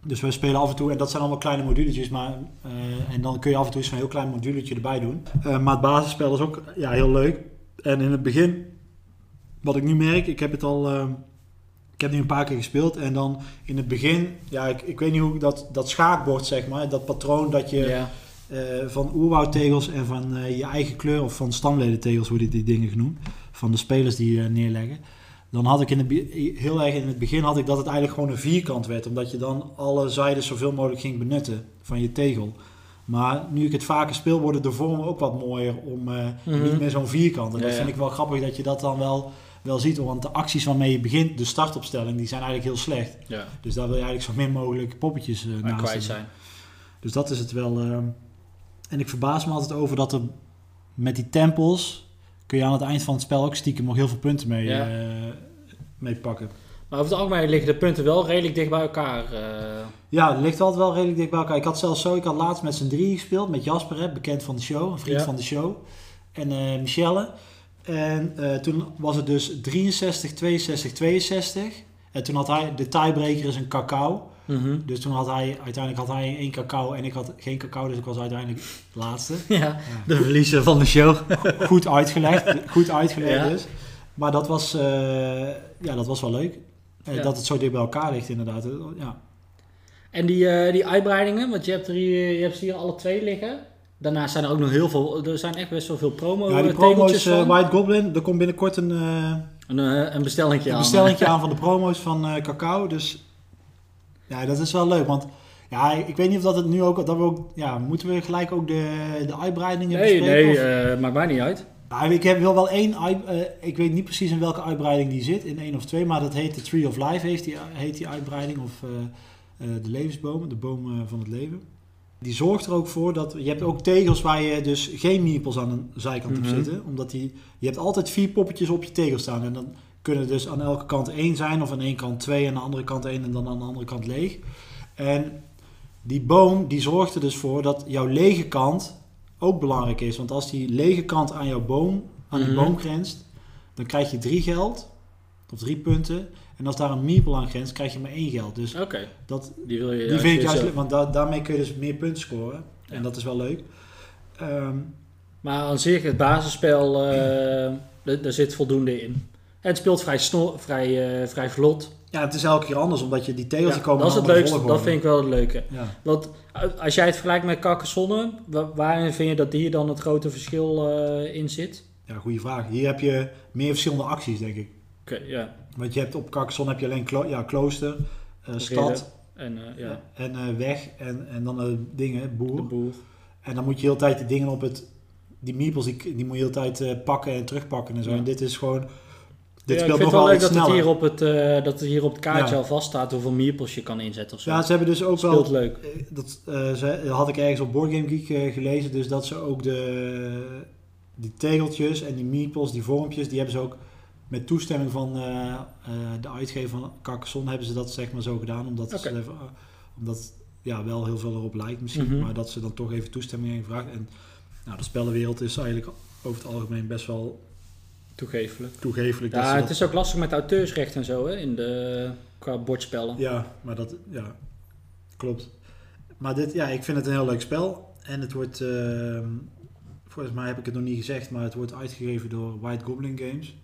A: Dus we spelen af en toe, en dat zijn allemaal kleine moduletjes, maar, eh, en dan kun je af en toe zo'n heel klein moduletje erbij doen. Eh, maar het basisspel is ook ja, heel leuk. En in het begin, wat ik nu merk, ik heb het al, ehm, ik heb nu een paar keer gespeeld. En dan in het begin, ja, ik, ik weet niet hoe ik dat, dat schaakbord, zeg maar, dat patroon dat je
B: Ja.
A: eh, van oerwoudtegels en van eh, je eigen kleur of van stamledentegels worden die dingen genoemd. Van de spelers die eh, neerleggen. Dan had ik in het, heel erg in het begin had ik dat het eigenlijk gewoon een vierkant werd. Omdat je dan alle zijden zoveel mogelijk ging benutten van je tegel. Maar nu ik het vaker speel, worden de vormen ook wat mooier om eh,
B: Mhm.
A: niet meer zo'n vierkant. En
B: Ja,
A: dat vind ik wel grappig dat je dat dan wel, wel ziet. Want de acties waarmee je begint, de startopstelling, die zijn eigenlijk heel slecht.
B: ja.
A: Dus daar wil je eigenlijk zo min mogelijk poppetjes
B: Maar
A: naast
B: kwijt zijn.
A: Dus dat is het wel. ehm. en ik verbaas me altijd over dat er met die tempels kun je aan het eind van het spel ook stiekem nog heel veel punten mee,
B: Ja.
A: eh, mee pakken.
B: Maar over het algemeen liggen de punten wel redelijk dicht bij elkaar. eh.
A: Ja, het ligt altijd wel redelijk dicht bij elkaar. Ik had zelfs zo, ik had laatst met z'n drieën gespeeld, met Jasper, hè, bekend van de show, een vriend
B: Ja.
A: van de show. En eh, Michelle. En eh, toen was het dus 63, 62, 62. En toen had hij, de tiebreaker is een cacao.
B: Mhm.
A: Dus toen had hij, uiteindelijk had hij één cacao en ik had geen cacao, dus ik was uiteindelijk laatste. (laughs)
B: Ja, de verliezer van de show.
A: goed uitgelegd, goed uitgelegd
B: Ja.
A: dus. Maar dat was, ja, dat was wel leuk.
B: Ja.
A: Dat het zo dicht bij elkaar ligt inderdaad. Ja.
B: En die, eh, die uitbreidingen, want je hebt, er hier, je hebt ze hier alle twee liggen. Daarnaast zijn er ook nog heel veel, er zijn echt best wel veel promo
A: ja, die
B: eh,
A: promo's, eh. White Goblin, er komt binnenkort een,
B: Een, een bestellingje
A: een
B: aan.
A: bestellingje (laughs) aan van de promo's van cacao. Dus ja, dat is wel leuk. Want ja, ik weet niet of dat het nu ook, dat we ook, ja, moeten we gelijk ook de, de uitbreidingen
B: Nee,
A: bespreken?
B: nee,
A: of-
B: maakt mij niet uit.
A: Nou, ik heb wel wel één, eh, ik weet niet precies in welke uitbreiding die zit, in één of twee, maar dat heet de Tree of Life, heeft die, heet die uitbreiding, of eh, eh, de levensboom, de boom van het leven. Die zorgt er ook voor dat, je hebt ook tegels waar je dus geen meeples aan een zijkant
B: Mhm.
A: op zitten, omdat die, je hebt altijd vier poppetjes op je tegel staan en dan kunnen dus aan elke kant één zijn, of aan één kant twee, en aan de andere kant één en dan aan de andere kant leeg. En die boom, die zorgt er dus voor dat jouw lege kant ook belangrijk is. Want als die lege kant aan jouw boom, aan die
B: Mhm.
A: boom grenst, dan krijg je drie geld. of drie punten. En als daar een meeple aan grenst, krijg je maar één geld. Dus dat,
B: die wil je
A: die vind ik juist leuk, want da- daarmee kun je dus meer punten scoren.
B: Ja.
A: En dat is wel leuk. Ehm,
B: Maar aan zich, het basisspel, eh, er zit voldoende in. En het speelt vrij, snel, vrij, eh, vrij vlot.
A: Ja, het is elke keer anders, omdat je die tegels
B: Ja,
A: die komen
B: dat is het leukste, dat vind ik wel het leuke.
A: Ja.
B: Want als jij het vergelijkt met wa- waarin vind je dat hier dan het grote verschil eh, in zit?
A: ja, goede vraag. Hier heb je meer verschillende acties, denk ik.
B: Oké, ja.
A: Want je hebt op Carcassonne heb je alleen klo ja, klooster, eh, stad
B: En eh, ja,
A: en weg en, en dan dingen, boer.
B: de boer.
A: En dan moet je de hele tijd die dingen op het... Die meeples, die, die moet je de hele tijd pakken en terugpakken en zo. En dit is gewoon... Dit
B: ja, ik vind het wel leuk dat het, hier op het, eh, dat het hier op het kaartje
A: Ja.
B: al vaststaat hoeveel meeples je kan inzetten of zo.
A: Ja, ze hebben dus ook wel...
B: leuk.
A: eh, Dat, eh, ze, had ik ergens op Board Game Geek gelezen. Dus dat ze ook de... Die tegeltjes en die meeples, die vormpjes, die hebben ze ook... Met toestemming van de uitgever van Carcassonne hebben ze dat zeg maar zo gedaan. Omdat, ze omdat ja, wel heel veel erop lijkt misschien.
B: Mhm.
A: Maar dat ze dan toch even toestemming hebben gevraagd. En nou, de spellenwereld is eigenlijk over het algemeen best wel
B: Toegeeflijk.
A: toegefelijk. dat
B: Ja, het is ook lastig met auteursrecht en zo, hè, in de, qua bordspellen.
A: Ja, maar dat ja, klopt. Maar dit, ja, ik vind het een heel leuk spel. En het wordt, ehm, volgens mij heb ik het nog niet gezegd, maar het wordt uitgegeven door White Goblin Games.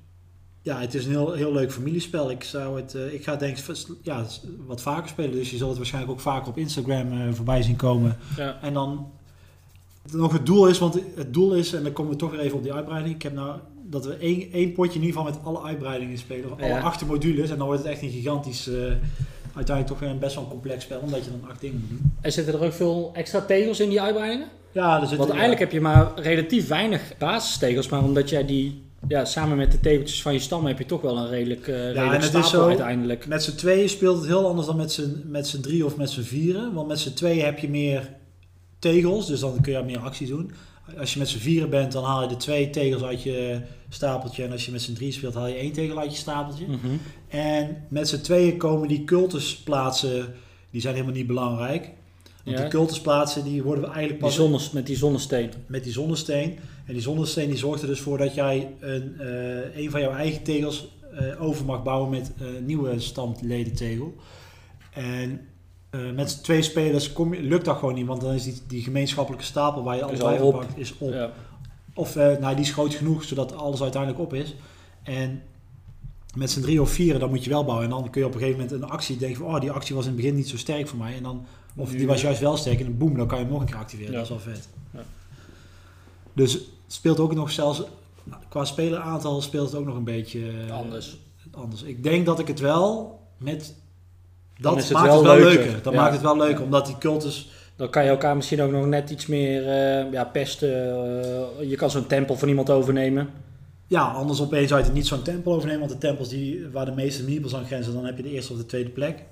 A: Ja, het is een heel, heel leuk familiespel. Ik, zou het, eh, ik ga denk ik ja, wat vaker spelen. Dus je zult het waarschijnlijk ook vaker op Instagram eh, voorbij zien komen.
B: Ja.
A: En dan nog het doel is, want het doel is, en dan komen we toch weer even op die uitbreiding. Ik heb nou dat we één, één potje in ieder geval met alle uitbreidingen spelen. Of alle
B: Ja.
A: acht modules. En dan wordt het echt een gigantisch, eh, uiteindelijk toch een best wel een complex spel. Omdat je dan acht dingen moet doen.
B: En zitten er ook veel extra tegels in die uitbreidingen?
A: Ja, er zitten,
B: Want eigenlijk heb je maar relatief weinig basistegels, maar omdat jij die ja, samen met de tegeltjes van je stam heb je toch wel een redelijk, eh redelijk
A: en het is zo-
B: uiteindelijk.
A: Met z'n tweeën speelt het heel anders dan met z'n, met z'n drie of met z'n vieren. Want met z'n tweeën heb je meer tegels, dus dan kun je meer acties doen. Als je met z'n vieren bent, dan haal je de twee tegels uit je stapeltje. En als je met z'n drie speelt, haal je één tegel uit je stapeltje.
B: Mhm.
A: En met z'n tweeën komen die cultusplaatsen, die zijn helemaal niet belangrijk. Want
B: Ja.
A: die cultusplaatsen die worden we eigenlijk
B: Die
A: pas
B: zonnes, met die zonnesteen.
A: met die zonnesteen. En die zonnesteen die zorgt er dus voor dat jij een, eh, een van jouw eigen tegels eh, over mag bouwen met een nieuwe stamledentegel. En eh, met twee spelers kom lukt dat gewoon niet, want dan is die, die gemeenschappelijke stapel waar je alles bij
B: op.
A: gepakt is op.
B: Ja.
A: Of eh, nou, die is groot genoeg zodat alles uiteindelijk op is. En met z'n drie of vier, dan moet je wel bouwen. En dan kun je op een gegeven moment een actie denken van, oh, die actie was in het begin niet zo sterk voor mij. En dan, of die was juist wel sterk en dan boem, dan kan je hem nog een keer activeren.
B: Ja.
A: Dat is wel vet.
B: Ja.
A: Dus het speelt ook nog zelfs, qua speleraantal speelt het ook nog een beetje eh,
B: Anders.
A: anders. Ik denk dat ik het wel met, dat
B: is het
A: maakt
B: wel
A: het wel
B: leuker. Ja.
A: maakt het wel leuker, omdat die cultus
B: Dan kan je elkaar misschien ook nog net iets meer eh, ja, pesten. eh, je kan zo'n tempel van iemand overnemen.
A: Ja, anders opeens uit het niet zo'n tempel overnemen. Want de tempels die, waar de meeste meeples aan grenzen, dan heb je de eerste of de tweede plek.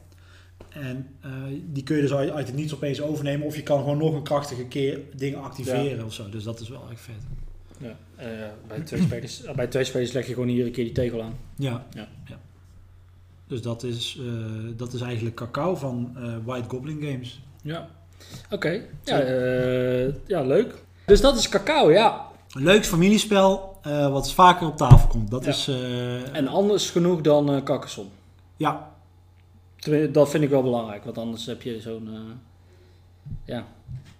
A: En eh, die kun je dus uit, uit het niets opeens overnemen. Of je kan gewoon nog een krachtige keer dingen activeren of zo. Dus dat is wel echt vet.
B: Ja. bij, twee spelers, bij twee spelers leg je gewoon iedere keer die tegel aan.
A: Ja.
B: Ja.
A: Dus dat is, eh, dat is eigenlijk cacao van eh, White Goblin Games.
B: Ja. Oké. Ja, eh, ja, leuk. Dus dat is cacao, ja.
A: Een leuk familiespel, wat vaker op tafel komt. Dat
B: Ja.
A: is...
B: En anders genoeg dan eh Carcassonne.
A: ja,
B: Dat vind ik wel belangrijk, want anders heb je zo'n... ja,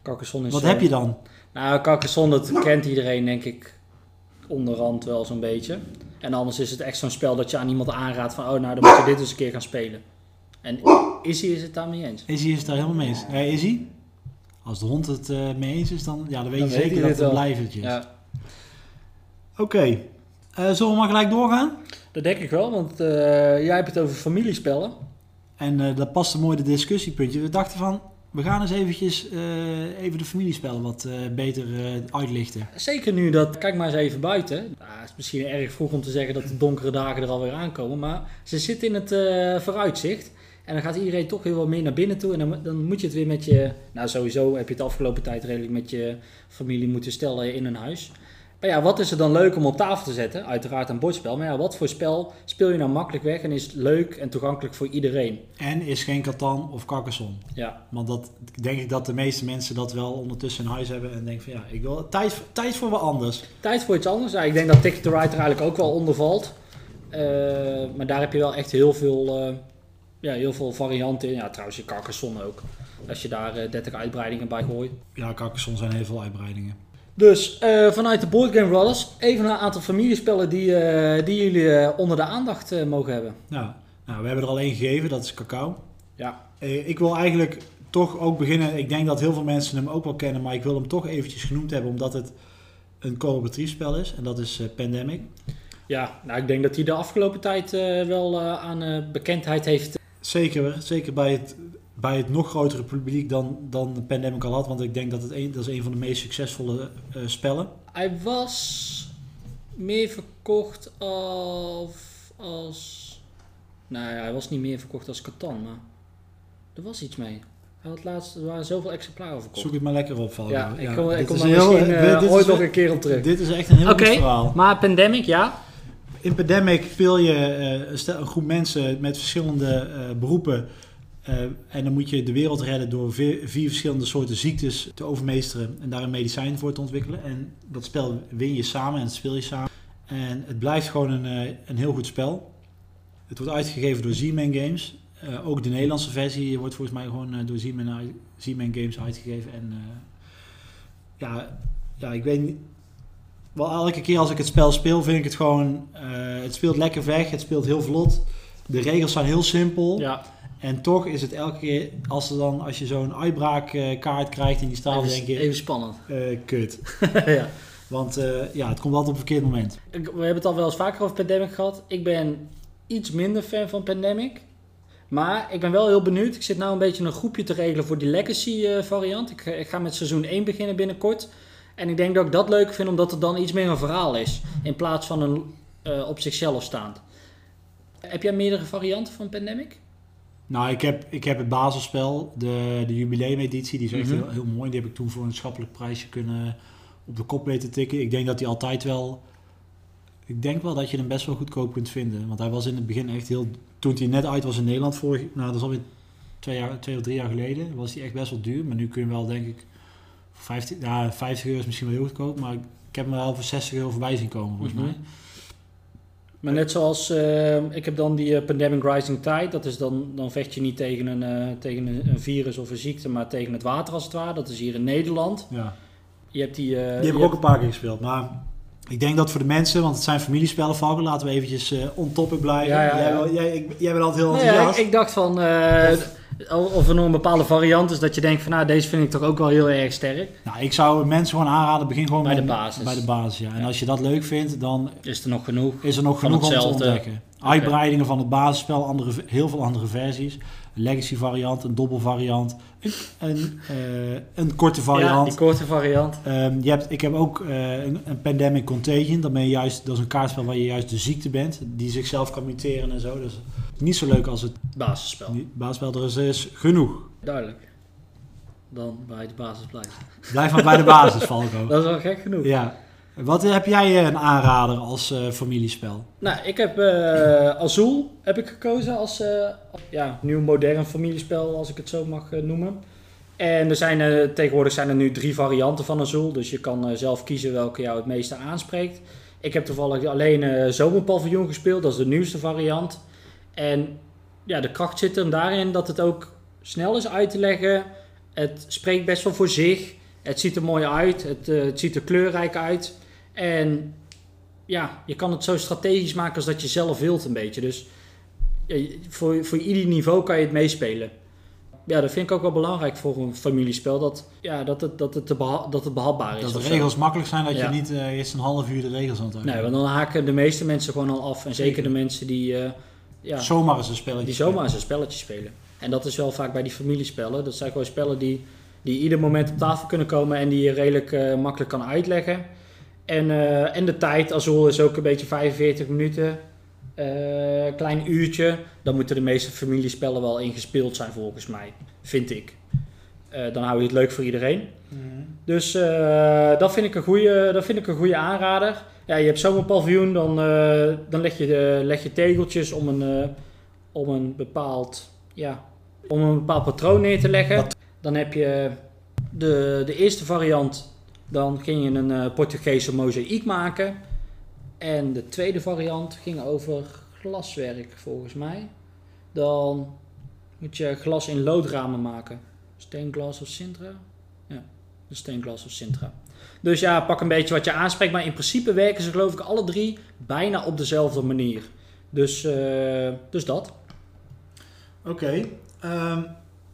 B: Carcassonne is...
A: wat heb je dan?
B: Nou, Carcassonne, dat kent iedereen denk ik onderhand wel zo'n beetje. En anders is het echt zo'n spel dat je aan iemand aanraadt van... Oh, nou, dan moet je dit eens een keer gaan spelen. En Izzy is het daarmee eens.
A: Izzy is het daar helemaal mee eens. Ja, Izzy? Als de hond het eh, mee eens is, dan, ja, dan weet
B: Dan
A: je
B: weet
A: zeker dat het
B: wel.
A: blijvertje is.
B: Ja,
A: Oké. Eh, zullen we maar gelijk doorgaan?
B: dat denk ik wel, want eh, jij hebt het over familiespellen.
A: En dat past een mooi de discussiepuntje. We dachten van, we gaan eens eventjes eh, even de familiespellen wat eh, beter eh, uitlichten.
B: Zeker nu dat, kijk maar eens even buiten. Nou, het is misschien erg vroeg om te zeggen dat de donkere dagen er alweer aankomen, maar ze zitten in het vooruitzicht. En dan gaat iedereen toch weer wat meer naar binnen toe. En dan, dan moet je het weer met je. Nou, sowieso heb je het afgelopen tijd redelijk met je familie moeten stellen in een huis. Maar ja, wat is er dan leuk om op tafel te zetten? Uiteraard een bordspel. Maar ja, wat voor spel speel je nou makkelijk weg en is leuk en toegankelijk voor iedereen?
A: En is geen Catan of Carcassonne.
B: Ja,
A: Want dat denk ik dat de meeste mensen dat wel ondertussen in huis hebben. En denken van ja, ik wil tijd, tijd voor wat anders.
B: tijd voor iets anders. Ja, ik denk dat Ticket to Ride er eigenlijk ook wel onder valt. Eh, maar daar heb je wel echt heel veel, eh, ja, heel veel varianten in. Ja, trouwens, je Carcassonne ook. Als je daar eh, 30 uitbreidingen bij gooit.
A: Ja, Carcassonne zijn heel veel uitbreidingen.
B: Dus eh, vanuit de Board Game Brothers even een aantal familiespellen die, eh, die jullie eh, onder de aandacht eh, mogen hebben.
A: Nou, nou, we hebben er al één gegeven, dat is cacao.
B: Ja.
A: Eh, ik wil eigenlijk toch ook beginnen. Ik denk dat heel veel mensen hem ook wel kennen, maar ik wil hem toch eventjes genoemd hebben omdat het een coöperatief spel is. En dat is eh, Pandemic.
B: Ja, nou ik denk dat hij de afgelopen tijd eh, wel eh, aan eh, bekendheid heeft.
A: Zeker, zeker bij het, bij het nog grotere publiek dan, dan Pandemic al had. Want ik denk dat het een, dat is een van de meest succesvolle eh, spellen.
B: Hij was meer verkocht als, als... Nou ja, hij was niet meer verkocht als Catan, maar er was iets mee. Hij had laatst, er waren zoveel exemplaren verkocht.
A: Zoek het maar lekker op, Valko.
B: ja, ik kom, ik kom daar
A: een heel-
B: misschien eh, ooit
A: is-
B: nog een keer op terug.
A: Dit is echt een heel
B: Oké.
A: goed verhaal.
B: Maar Pandemic, ja.
A: In Pandemic speel je eh, een, stel- een groep mensen met verschillende eh, beroepen. Eh, en dan moet je de wereld redden door vier, vier verschillende soorten ziektes te overmeesteren. En daar een medicijn voor te ontwikkelen. En dat spel win je samen en speel je samen. En het blijft gewoon een, eh, een heel goed spel. Het wordt uitgegeven door Z-Man Games. Eh, ook de Nederlandse versie wordt volgens mij gewoon door Z-Man, Games uitgegeven. En ja, ja, ik weet niet. Wel elke keer als ik het spel speel, vind ik het gewoon. het speelt lekker weg, het speelt heel vlot. De regels zijn heel simpel.
B: Ja,
A: En toch is het elke keer als, er dan, als je zo'n uitbraakkaart krijgt in die staal, denk je:
B: even spannend.
A: eh, kut. (laughs)
B: ja.
A: Want eh, ja, het komt altijd op een verkeerd moment.
B: We hebben het al wel eens vaker over Pandemic gehad. Ik ben iets minder fan van Pandemic. Maar ik ben wel heel benieuwd. Ik zit nou een beetje een groepje te regelen voor die Legacy eh, variant. Ik, ik ga met seizoen 1 beginnen binnenkort. En ik denk dat ik dat leuk vind omdat het dan iets meer een verhaal is. In plaats van een op zichzelf staand. Heb jij meerdere varianten van Pandemic?
A: Nou, ik heb, ik heb het basisspel, de, de jubileumeditie, die is echt
B: Mhm.
A: heel, heel mooi. Die heb ik toen voor een schappelijk prijsje kunnen op de kop weten tikken. Ik denk dat die altijd wel. Ik denk wel dat je hem best wel goedkoop kunt vinden. Want hij was in het begin echt heel. Toen hij net uit was in Nederland, vorig, nou, dat is alweer twee, jaar, twee of drie jaar geleden, was hij echt best wel duur. Maar nu kun je wel, denk ik, voor 50, ja, 50 euro is misschien wel heel goedkoop. Maar ik heb hem wel voor 60 euro voorbij zien komen, volgens
B: Mhm.
A: mij.
B: Maar net zoals, eh, ik heb dan die eh, Pandemic Rising Tide. Dat is dan, dan vecht je niet tegen, een, eh, tegen een, virus of een ziekte, maar tegen het water als het ware. Dat is hier in Nederland.
A: Ja.
B: Je hebt die...
A: Die heb ik ook een paar keer gespeeld. Maar ik denk dat voor de mensen, want het zijn familiespellen, Valken, laten we eventjes eh on topic blijven.
B: Ja, ja,
A: Jij,
B: ja.
A: Jij, ik- jij bent altijd heel
B: Nou ja, ik,
A: enthousiast.
B: ik dacht van, of er nog een bepaalde variant is dat je denkt van, nou, deze vind ik toch ook wel heel erg sterk.
A: Nou, ik zou mensen gewoon aanraden, begin gewoon
B: Bij
A: met-
B: de basis.
A: Bij de basis, ja. En
B: Ja.
A: als je dat leuk vindt, dan
B: Is er nog genoeg?
A: is er nog genoeg om te ontdekken. Uitbreidingen van het basisspel, andere, heel veel andere versies. Een legacy variant, een dobbel variant, een, een, eh, een korte
B: Ja,
A: variant.
B: die korte variant.
A: Ehm, je hebt, ik heb ook eh, een, een Pandemic Contagion. Dan ben je juist, dat is een kaartspel waar je juist de ziekte bent. Die zichzelf kan muteren en zo. Dus niet zo leuk als het
B: Basisspel.
A: basisspel. Er is, is genoeg.
B: Duidelijk. Dan bij de basis blijven.
A: Blijf maar bij de basis, Falco. (laughs)
B: Dat is wel gek genoeg.
A: Ja. Wat heb jij eh, een aanrader als eh, familiespel?
B: Nou, ik heb eh Azul heb ik gekozen als ja, nieuw modern familiespel, als ik het zo mag noemen. En er zijn, tegenwoordig zijn er nu drie varianten van Azul, dus je kan zelf kiezen welke jou het meeste aanspreekt. Ik heb toevallig alleen Zomerpaviljoen gespeeld, dat is de nieuwste variant. En ja, de kracht zit hem daarin dat het ook snel is uit te leggen. Het spreekt best wel voor zich. Het ziet er mooi uit, het, eh, het ziet er kleurrijk uit. En ja, je kan het zo strategisch maken als dat je zelf wilt een beetje. Dus ja, voor, voor ieder niveau kan je het meespelen. Ja, dat vind ik ook wel belangrijk voor een familiespel. Dat, ja, dat, het, dat, het, te beha- dat het behapbaar is.
A: Dat de
B: zo.
A: regels makkelijk zijn, dat
B: Ja.
A: je niet eh, eerst een half uur de regels aan het
B: Nee, want dan haken de meeste mensen gewoon al af. En zeker
A: Zeker.
B: de mensen die, eh, ja,
A: Zomaar eens een spelletje.
B: die zomaar eens een spelletje spelen. En dat is wel vaak bij die familiespellen. Dat zijn gewoon spellen die, die ieder moment op tafel kunnen komen en die je redelijk eh, makkelijk kan uitleggen. En, eh, en de tijd, Azul is ook een beetje 45 minuten. eh klein uurtje. Dan moeten de meeste familiespellen wel ingespeeld zijn volgens mij. Vind ik. Dan hou je het leuk voor iedereen.
A: Mhm.
B: Dus dat, vind ik een goede, dat vind ik een goede aanrader. Ja, je hebt zo'n paviljoen, dan, eh, dan leg, je de, leg je tegeltjes om een, eh, om een bepaald ja, om een bepaald patroon neer te leggen.
A: Wat-
B: Dan heb je de, de eerste variant, dan ging je een eh, Portugese mozaïek maken. En de tweede variant ging over glaswerk, volgens mij. Dan moet je glas in loodramen maken. Steenglas of Sintra? Ja, een steenglas of Sintra. Dus ja, pak een beetje wat je aanspreekt. Maar in principe werken ze geloof ik alle drie bijna op dezelfde manier. Dus, eh, dus dat.
A: Oké. ehm,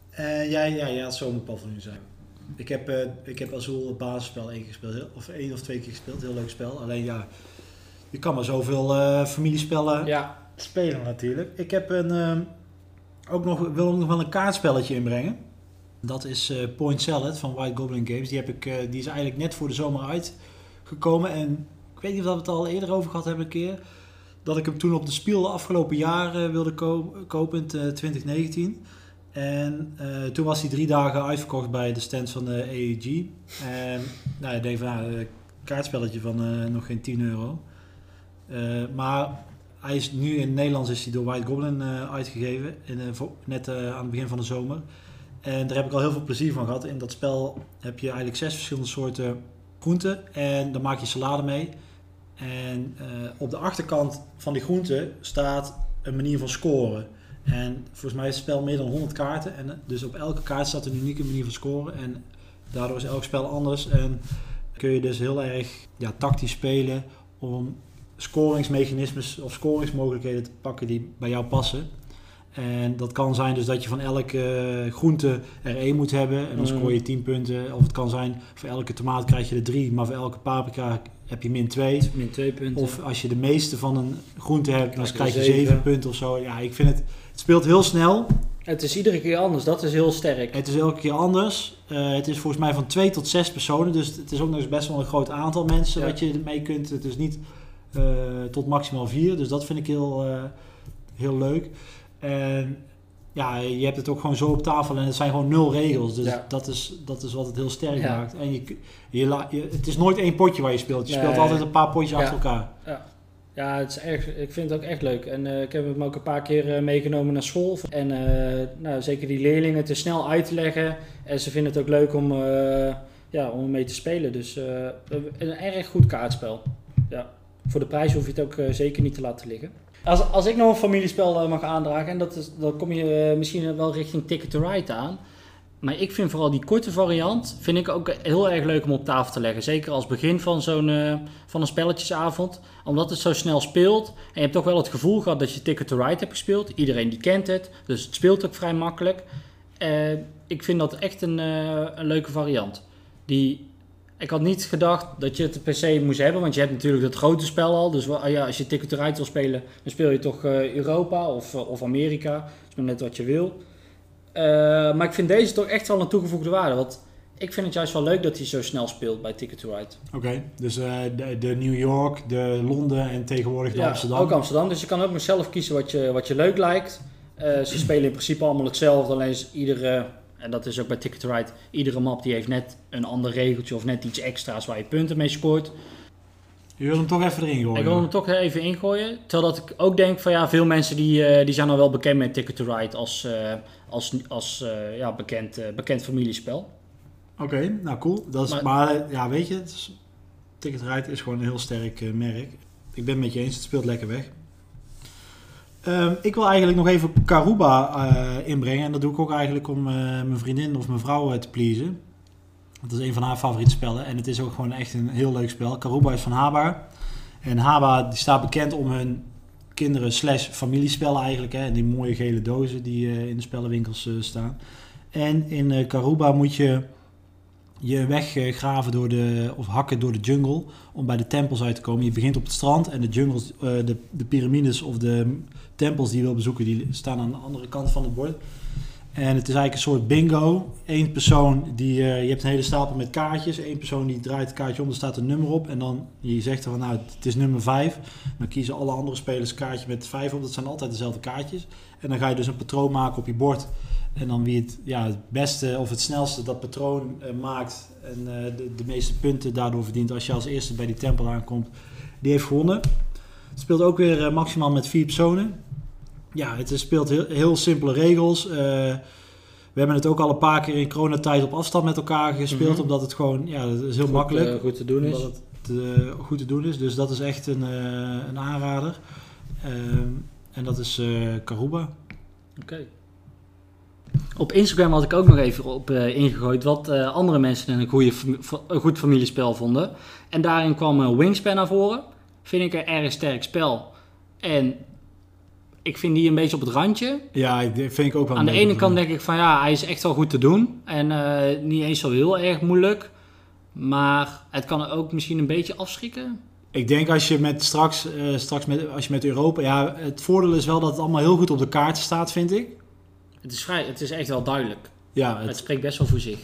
A: eh, jij, ja, jij had zomerpaviljoen zijn. Ik heb, eh, ik heb Azul het basisspel één keer gespeeld. Of één of twee keer gespeeld. Heel leuk spel. Alleen ja, je kan maar zoveel familiespellen
B: Ja,
A: spelen natuurlijk. Ik heb een, ehm, ook nog, wil ook nog wel een kaartspelletje inbrengen. Dat is eh, Point Salad van White Goblin Games. Die, heb ik, eh, die is eigenlijk net voor de zomer uitgekomen. En ik weet niet of we het al eerder over gehad hebben een keer. Dat ik hem toen op de Spiel de afgelopen jaar wilde ko- kopen in eh, 2019. En eh, toen was hij drie dagen uitverkocht bij de stand van de AEG. En nou, ik denk van, nou, een kaartspelletje van eh, nog geen 10 euro. Eh, maar hij is nu in het Nederlands is hij door White Goblin eh, uitgegeven. In, eh, net eh, aan het begin van de zomer. En daar heb ik al heel veel plezier van gehad. In dat spel heb je eigenlijk zes verschillende soorten groenten. En daar maak je salade mee. En eh, op de achterkant van die groenten staat een manier van scoren. En volgens mij is het spel meer dan 100 kaarten. En dus op elke kaart staat een unieke manier van scoren. En daardoor is elk spel anders. En kun je dus heel erg ja, tactisch spelen om scoringsmechanismes of scoringsmogelijkheden te pakken die bij jou passen. En dat kan zijn dus dat je van elke eh, groente er één moet hebben en dan
B: Mm.
A: scoor je 10 punten. Of het kan zijn, voor elke tomaat krijg je er drie, maar voor elke paprika heb je min 2.
B: min twee punten.
A: Of als je de meeste van een groente hebt, dan
B: Krijg je
A: krijg je
B: zeven.
A: 7 punten of zo. Ja, ik vind het, het speelt heel snel.
B: Het is iedere keer anders, dat is heel sterk.
A: Het is elke keer anders. Eh, het is volgens mij van 2 tot 6 personen, dus het is ook nog eens best wel een groot aantal mensen
B: Ja.
A: wat je mee kunt. Het is niet eh, tot maximaal 4, dus dat vind ik heel, heel leuk. En ja, je hebt het ook gewoon zo op tafel en het zijn gewoon nul regels. Dus
B: Ja.
A: dat, is, dat is wat het heel sterk
B: Ja.
A: maakt. En je, je, la- je- het is nooit één potje waar je speelt. Je
B: Nee.
A: speelt altijd een paar potjes
B: Ja.
A: achter elkaar.
B: Ja, het is erg, ik vind het ook echt leuk. En eh, ik heb hem ook een paar keer eh, meegenomen naar school. En eh, nou, zeker die leerlingen, het is snel uit te leggen. En ze vinden het ook leuk om, ja, om mee te spelen. Dus een erg goed kaartspel. Ja. Voor de prijs hoef je het ook zeker niet te laten liggen. Als, als ik nog een familiespel eh, mag aandragen, en dat is, dan kom je eh, misschien wel richting Ticket to Ride aan. Maar ik vind vooral die korte variant vind ik ook heel erg leuk om op tafel te leggen. Zeker als begin van zo'n eh, van een spelletjesavond. Omdat het zo snel speelt. En je hebt toch wel het gevoel gehad dat je Ticket to Ride hebt gespeeld. Iedereen die kent het. Dus het speelt ook vrij makkelijk. Ik vind dat echt een, een leuke variant. Die, ik had niet gedacht dat je het per se moest hebben. Want je hebt natuurlijk het grote spel al. Dus wel- ja, als je Ticket to Ride wil spelen, dan speel je toch eh, Europa of, eh, of Amerika. Dat is maar net wat je wil. Eh, maar ik vind deze toch echt wel een toegevoegde waarde. Want ik vind het juist wel leuk dat hij zo snel speelt bij Ticket to Ride.
A: Oké, dus de, de New York, de Londen en tegenwoordig de
B: Ja,
A: Amsterdam.
B: ook Amsterdam. Dus je kan ook nog zelf kiezen wat je, wat je leuk lijkt. Ze spelen in principe allemaal hetzelfde. Alleen is iedere, en dat is ook bij Ticket to Ride, iedere map die heeft net een ander regeltje of net iets extra's waar je punten mee scoort.
A: Je wil hem toch even erin gooien.
B: Ik wil hem toch even ingooien. Terwijl dat ik ook denk van ja, veel mensen die, eh, die zijn al wel bekend met Ticket to Ride als, eh, als, als eh, ja, bekend, bekend familiespel.
A: Oké, nou cool. Dat is,
B: Maar-
A: maar ja, weet je, is, Ticket Ride is gewoon een heel sterk merk. Ik ben het met je eens, het speelt lekker weg. Ehm, ik wil eigenlijk nog even Karuba eh, inbrengen. En dat doe ik ook eigenlijk om eh, mijn vriendin of mijn vrouw eh, te pleasen. Dat is een van haar favoriete spellen. En het is ook gewoon echt een heel leuk spel. Karuba is van Haba. En Haba die staat bekend om hun kinderen slash familiespellen eigenlijk. Hè. Die mooie gele dozen die in de spellenwinkels staan. En in Karuba moet je je weg graven door de, of hakken door de jungle om bij de tempels uit te komen. Je begint op het strand en de jungles, de, de piramides of de tempels die je wil bezoeken, die staan aan de andere kant van het bord. En het is eigenlijk een soort bingo. Eén persoon die, eh, je hebt een hele stapel met kaartjes. Eén persoon die draait het kaartje om, er staat een nummer op. En dan, je zegt er van, nou, het is nummer 5. Dan kiezen alle andere spelers een kaartje met 5 op. Dat zijn altijd dezelfde kaartjes. En dan ga je dus een patroon maken op je bord. En dan wie het, ja, het beste of het snelste dat patroon eh, maakt en eh, de, de meeste punten daardoor verdient als je als eerste bij die tempel aankomt, die heeft gewonnen. Het speelt ook weer maximaal met vier personen. Ja, het speelt heel, heel simpele regels. Eh, we hebben het ook al een paar keer in coronatijd op afstand met elkaar gespeeld,
B: Mhm.
A: omdat het gewoon, ja, dat is heel
B: Goed,
A: makkelijk.
B: eh, goed te doen is.
A: Omdat het, te, goed te doen is. Dus dat is echt een, eh, een aanrader. Ehm, en dat is eh Karuba.
B: Oké. Op Instagram had ik ook nog even op eh, ingegooid wat eh, andere mensen een, goede, een goed familiespel vonden. En daarin kwam eh, Wingspan naar voren. Vind ik een erg sterk spel. En ik vind die een beetje op het randje.
A: Ja, vind ik ook wel
B: Aan de ene kant denk ik van ja, hij is echt wel goed te doen. En eh, niet eens zo heel erg moeilijk. Maar het kan ook misschien een beetje afschrikken.
A: Ik denk als je met straks, eh, straks met, als je met Europa... Ja, het voordeel is wel dat het allemaal heel goed op de kaart staat, vind ik.
B: Het is, vrij, het is echt wel duidelijk.
A: Ja,
B: Het
A: het,
B: spreekt best wel voor zich.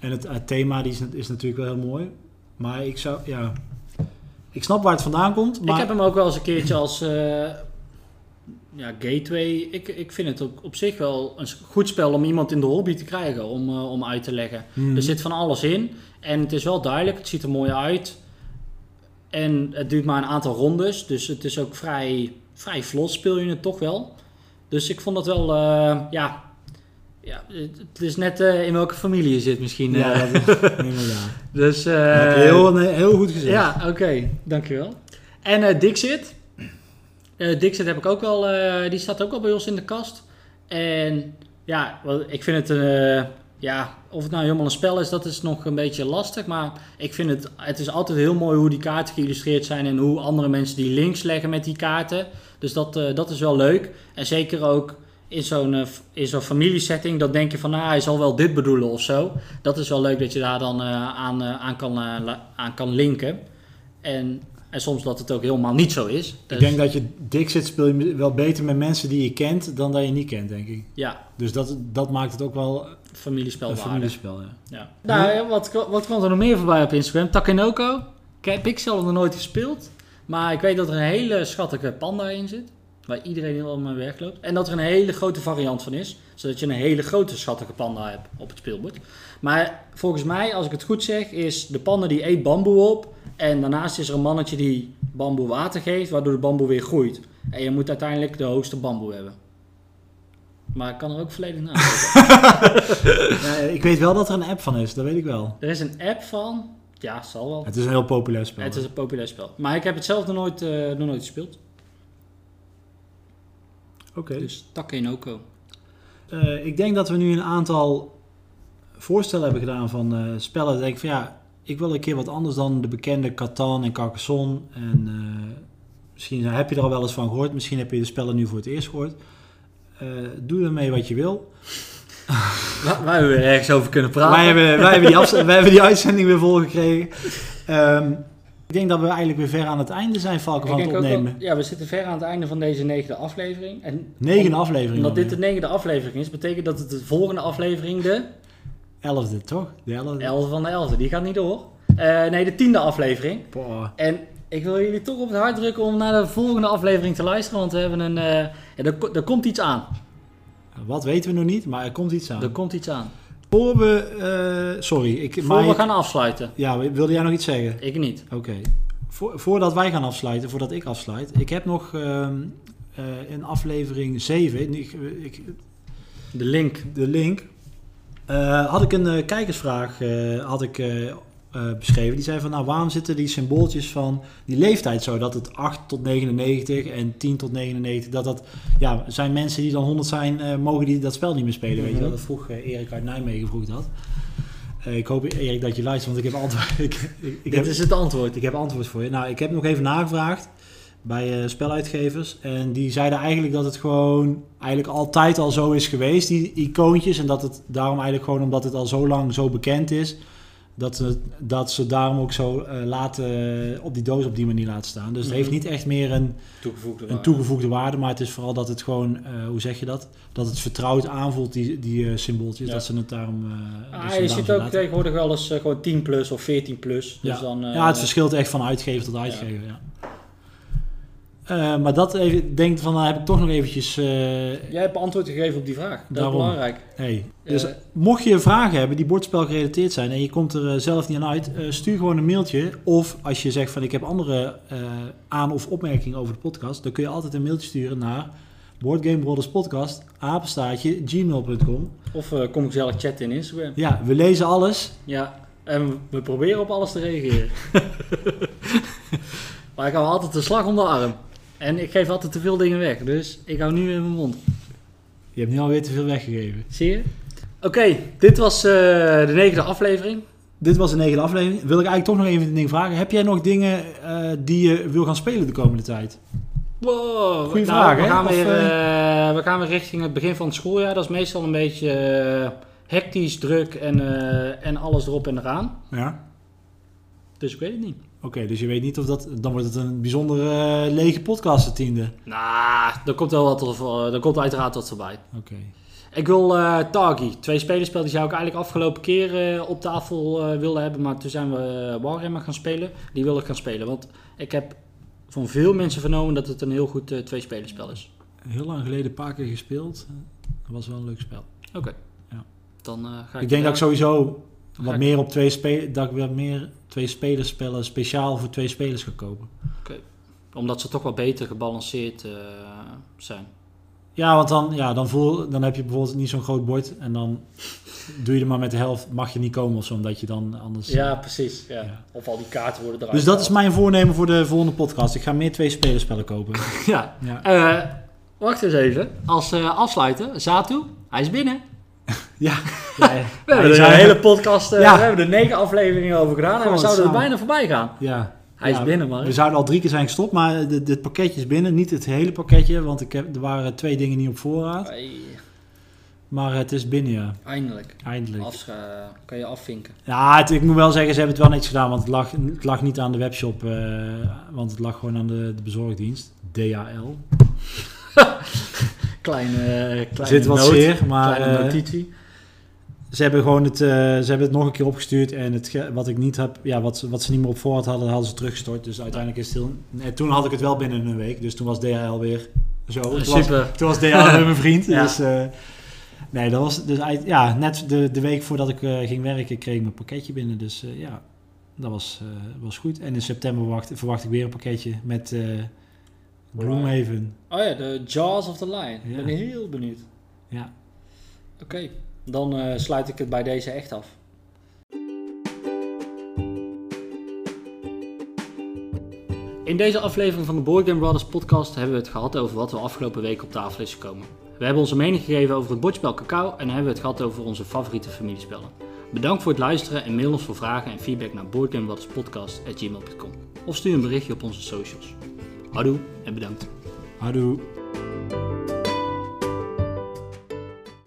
A: en het, het thema die is, is natuurlijk wel heel mooi. Maar ik zou, ja... Ik snap waar het vandaan komt, maar...
B: Ik heb hem ook wel eens een keertje als eh, ja, gateway. Ik, ik vind het op, op zich wel een goed spel om iemand in de hobby te krijgen, om, eh, om uit te leggen.
A: Mhm.
B: Er zit van alles in en het is wel duidelijk, het ziet er mooi uit. En het duurt maar een aantal rondes, dus het is ook vrij, vrij vlot speel je het toch wel. Dus ik vond dat wel, eh, ja, ja, het is net eh, in welke familie je zit misschien.
A: Ja,
B: eh.
A: dat (laughs) is, (laughs)
B: dus,
A: Dat heb je heel, heel goed gezegd.
B: ja, oké, dankjewel. En Dixit. Eh Dixit heb ik ook wel, eh, die staat ook al bij ons in de kast. En ja, ik vind het, eh, ja, of het nou helemaal een spel is, dat is nog een beetje lastig. Maar ik vind het, het is altijd heel mooi hoe die kaarten geïllustreerd zijn en hoe andere mensen die links leggen met die kaarten. Dus dat, dat is wel leuk. En zeker ook in zo'n in zo'n familiesetting, dan denk je van, nou, hij zal wel dit bedoelen of zo. Dat is wel leuk dat je daar dan aan, aan, kan, aan kan linken. En, en soms dat het ook helemaal niet zo is.
A: Ik
B: Dus,
A: denk dat je Dixit speel je wel beter met mensen die je kent dan dat je niet kent, denk ik.
B: Ja,
A: Dus dat, dat maakt het ook wel een
B: familiespelwaarde.
A: familiespel, ja.
B: Ja. Nou, ja, wat, wat kwam er nog meer voorbij op Instagram? Takenoko. Ik heb ik zelf nog nooit gespeeld. Maar ik weet dat er een hele schattige panda in zit. Waar iedereen heel mee wegloopt. En dat er een hele grote variant van is. Zodat je een hele grote schattige panda hebt op het speelbord. Maar volgens mij, als ik het goed zeg, is de panda die eet bamboe op. En daarnaast is er een mannetje die bamboe water geeft. Waardoor de bamboe weer groeit. En je moet uiteindelijk de hoogste bamboe hebben. Maar ik kan er ook volledig na. (laughs) (laughs)
A: ja. Ik weet wel dat er een app van is, dat weet ik wel.
B: er is een app van. Ja, zal wel.
A: Het is een heel populair spel.
B: Het is een populair spel. Maar ik heb het zelf nog nooit, eh, nog nooit gespeeld.
A: Oké.
B: Dus Takenoko.
A: Eh, ik denk dat we nu een aantal voorstellen hebben gedaan van eh, spellen. Dat ik denk van ja, ik wil een keer wat anders dan de bekende Catan en Carcassonne. En eh, misschien heb je er al wel eens van gehoord. Misschien heb je de spellen nu voor het eerst gehoord. Eh, doe ermee wat je wil. (laughs)
B: Waar, waar we weer ergens over kunnen praten.
A: Wij hebben, wij, hebben die wij hebben die uitzending weer volgekregen. Ehm, ik denk dat we eigenlijk weer ver aan het einde zijn, Valken, van het
B: ook
A: opnemen.
B: ja, we zitten ver aan het einde van deze negende aflevering. En
A: Negen
B: om-
A: afleveringen.
B: Omdat dit de negende aflevering is, betekent dat het de volgende aflevering de
A: Elfde, toch? De elfde.
B: elfde van de elfde. Die gaat niet door. Eh, nee, de tiende aflevering.
A: Boah.
B: En ik wil jullie toch op het hart drukken om naar de volgende aflevering te luisteren. Want we hebben een... ja, er, er komt iets aan.
A: Wat weten we nog niet, maar er komt iets aan.
B: Er komt iets aan.
A: Voor we... eh, sorry, ik...
B: Voor
A: maar
B: we
A: ik-
B: gaan afsluiten.
A: Ja, wilde jij nog iets zeggen?
B: Ik niet.
A: Oké. Voor, voordat wij gaan afsluiten, voordat ik afsluit. Ik heb nog ehm, eh, in aflevering 7, ik, ik,
B: De link.
A: de link, eh, had ik een eh, kijkersvraag eh, had ik, beschreven. Die zei van, nou waarom zitten die symbooltjes van die leeftijd zo? Dat het 8 tot 99 en 10 tot 99, dat dat... Ja, zijn mensen die dan 100 zijn, mogen die dat spel niet meer spelen, weet je wel? Dat vroeg Erik uit Nijmegen, vroeg dat. Ik hoop Erik dat je luistert, want ik heb antwoord. ik, (laughs) ik, ik
B: Dit
A: heb,
B: is het antwoord.
A: ik heb antwoord voor je. Nou, ik heb nog even nagevraagd bij eh, speluitgevers. En die zeiden eigenlijk dat het gewoon eigenlijk altijd al zo is geweest, die icoontjes. En dat het daarom eigenlijk gewoon omdat het al zo lang zo bekend is, dat ze, dat ze daarom ook zo eh, laten, op die doos op die manier laten staan. Dus het heeft
B: Mhm.
A: niet echt meer een,
B: Toegevoegde
A: een toegevoegde waarde, maar het is vooral dat het gewoon, eh, hoe zeg je dat? Dat het vertrouwd aanvoelt, die, die eh, symbooltjes.
B: Ja.
A: Dat ze het daarom... eh,
B: Ah,
A: dus ze
B: je ziet ook
A: laten.
B: tegenwoordig wel eens eh, gewoon 10 plus of 14 plus. Dus
A: Ja.
B: dan, eh,
A: ja, het verschilt echt van uitgever tot uitgever. Ja. Eh, maar dat even, ik denk van, dan heb ik toch nog eventjes. eh,
B: Jij hebt antwoord gegeven op die vraag. Dat
A: Daarom.
B: is belangrijk.
A: hey. Dus
B: Eh,
A: mocht je vragen hebben die bordspel gerelateerd zijn en je komt er zelf niet aan uit, stuur gewoon een mailtje. Of als je zegt van ik heb andere aan- of opmerkingen over de podcast, dan kun je altijd een mailtje sturen naar Boardgame Brothers Podcast, apenstaartje, gmail.com.
B: Of kom ik gezellig chatten in Instagram.
A: Ja, we lezen alles.
B: Ja. En we proberen op alles te reageren. (laughs) maar ik hou altijd de slag om de arm. En ik geef altijd te veel dingen weg. Dus ik hou nu in mijn mond.
A: Je hebt nu alweer te veel weggegeven.
B: Zie je? Oké, dit was eh, de negende aflevering.
A: Dit was de negende aflevering. Wil ik eigenlijk toch nog even een ding vragen. Heb jij nog dingen eh, die je wil gaan spelen de komende tijd?
B: Wow,
A: Goeie
B: nou,
A: vraag,
B: we
A: hè?
B: Gaan
A: Of,
B: weer, eh, we gaan weer richting het begin van het schooljaar. Dat is meestal een beetje hectisch, druk en, en alles erop en eraan.
A: Ja.
B: Dus ik weet het niet.
A: Oké, dus je weet niet of dat... Dan wordt het een bijzonder eh, lege podcast de tiende.
B: Nou, er komt wel wat, of, er komt uiteraard wat voorbij.
A: Oké.
B: Ik wil eh Targi, twee spelerspel die zou ik eigenlijk afgelopen keer op tafel eh, willen hebben. Maar toen zijn we uh, Warhammer gaan spelen. Die wil ik gaan spelen. Want ik heb van veel mensen vernomen dat het een heel goed uh, twee spelerspel is.
A: Heel lang geleden een paar keer gespeeld. Dat was wel een leuk spel.
B: Oké. Okay.
A: Ja.
B: Dan uh, ga ik...
A: Ik denk dat ik sowieso wat
B: ik...
A: meer op twee spelers... Dat ik wat meer twee spelers spellen speciaal voor twee spelers ga kopen.
B: Oké. Okay. Omdat ze toch wat beter gebalanceerd uh, zijn.
A: Ja, want dan, ja, dan, voel, dan heb je bijvoorbeeld niet zo'n groot bord en dan doe je er maar met de helft, mag je niet komen of zo, omdat je dan anders...
B: Ja, precies. Ja. Ja. Of al die kaarten worden eruit
A: Dus dat is mijn voornemen voor de volgende podcast. Ik ga meer twee spelerspellen kopen. (laughs)
B: ja. ja. Uh, wacht eens even. Als uh, afsluiten, Zatu, hij is binnen. (laughs)
A: ja.
B: ja we hebben er een hele podcast, uh, we hebben er negen afleveringen over gedaan en we zouden er bijna voorbij gaan.
A: Ja.
B: Hij
A: ja,
B: is binnen, man.
A: We zouden al drie keer zijn gestopt, maar dit, dit pakketje is binnen. Niet het hele pakketje, want ik heb, er waren twee dingen niet op voorraad.
B: Hey.
A: Maar het is binnen, ja.
B: Eindelijk.
A: Eindelijk.
B: Afscha kan je afvinken.
A: Ja, het, ik moet wel zeggen, ze hebben het wel netjes gedaan, want het lag, het lag niet aan de webshop, uh, want het lag gewoon aan de, de bezorgdienst. DHL. (laughs)
B: kleine, kleine
A: Zit wat zeer, maar... Uh,
B: notitie.
A: Ze hebben gewoon het, uh, ze hebben het nog een keer opgestuurd en het wat ik niet heb, ja, wat, wat ze niet meer op voorraad hadden, hadden ze teruggestort. Dus uiteindelijk is het heel. Nee, toen had ik het wel binnen een week, dus toen was DHL weer zo. Toen
B: Super.
A: Was, toen was DHL weer mijn vriend. (laughs)
B: Ja.
A: Dus nee, dat was dus ja, net de, de week voordat ik uh, ging werken kreeg ik mijn pakketje binnen. Dus ja, dat was, was goed. En in september verwacht, verwacht ik weer een pakketje met Gloomhaven.
B: Oh ja, de Jaws of the Lion. Ik ja. ben heel benieuwd.
A: Ja.
B: Oké. Okay. Dan uh, sluit ik het bij deze echt af. In deze aflevering van de Board Game Brothers podcast hebben we het gehad over wat er afgelopen week op tafel is gekomen. We hebben onze mening gegeven over het bordspel Cacao en hebben we het gehad over onze favoriete familiespellen. Bedankt voor het luisteren en mail ons voor vragen en feedback naar boardgamebrothers.podcast.gmail.com of stuur een berichtje op onze socials. Houdoe en bedankt.
A: Houdoe.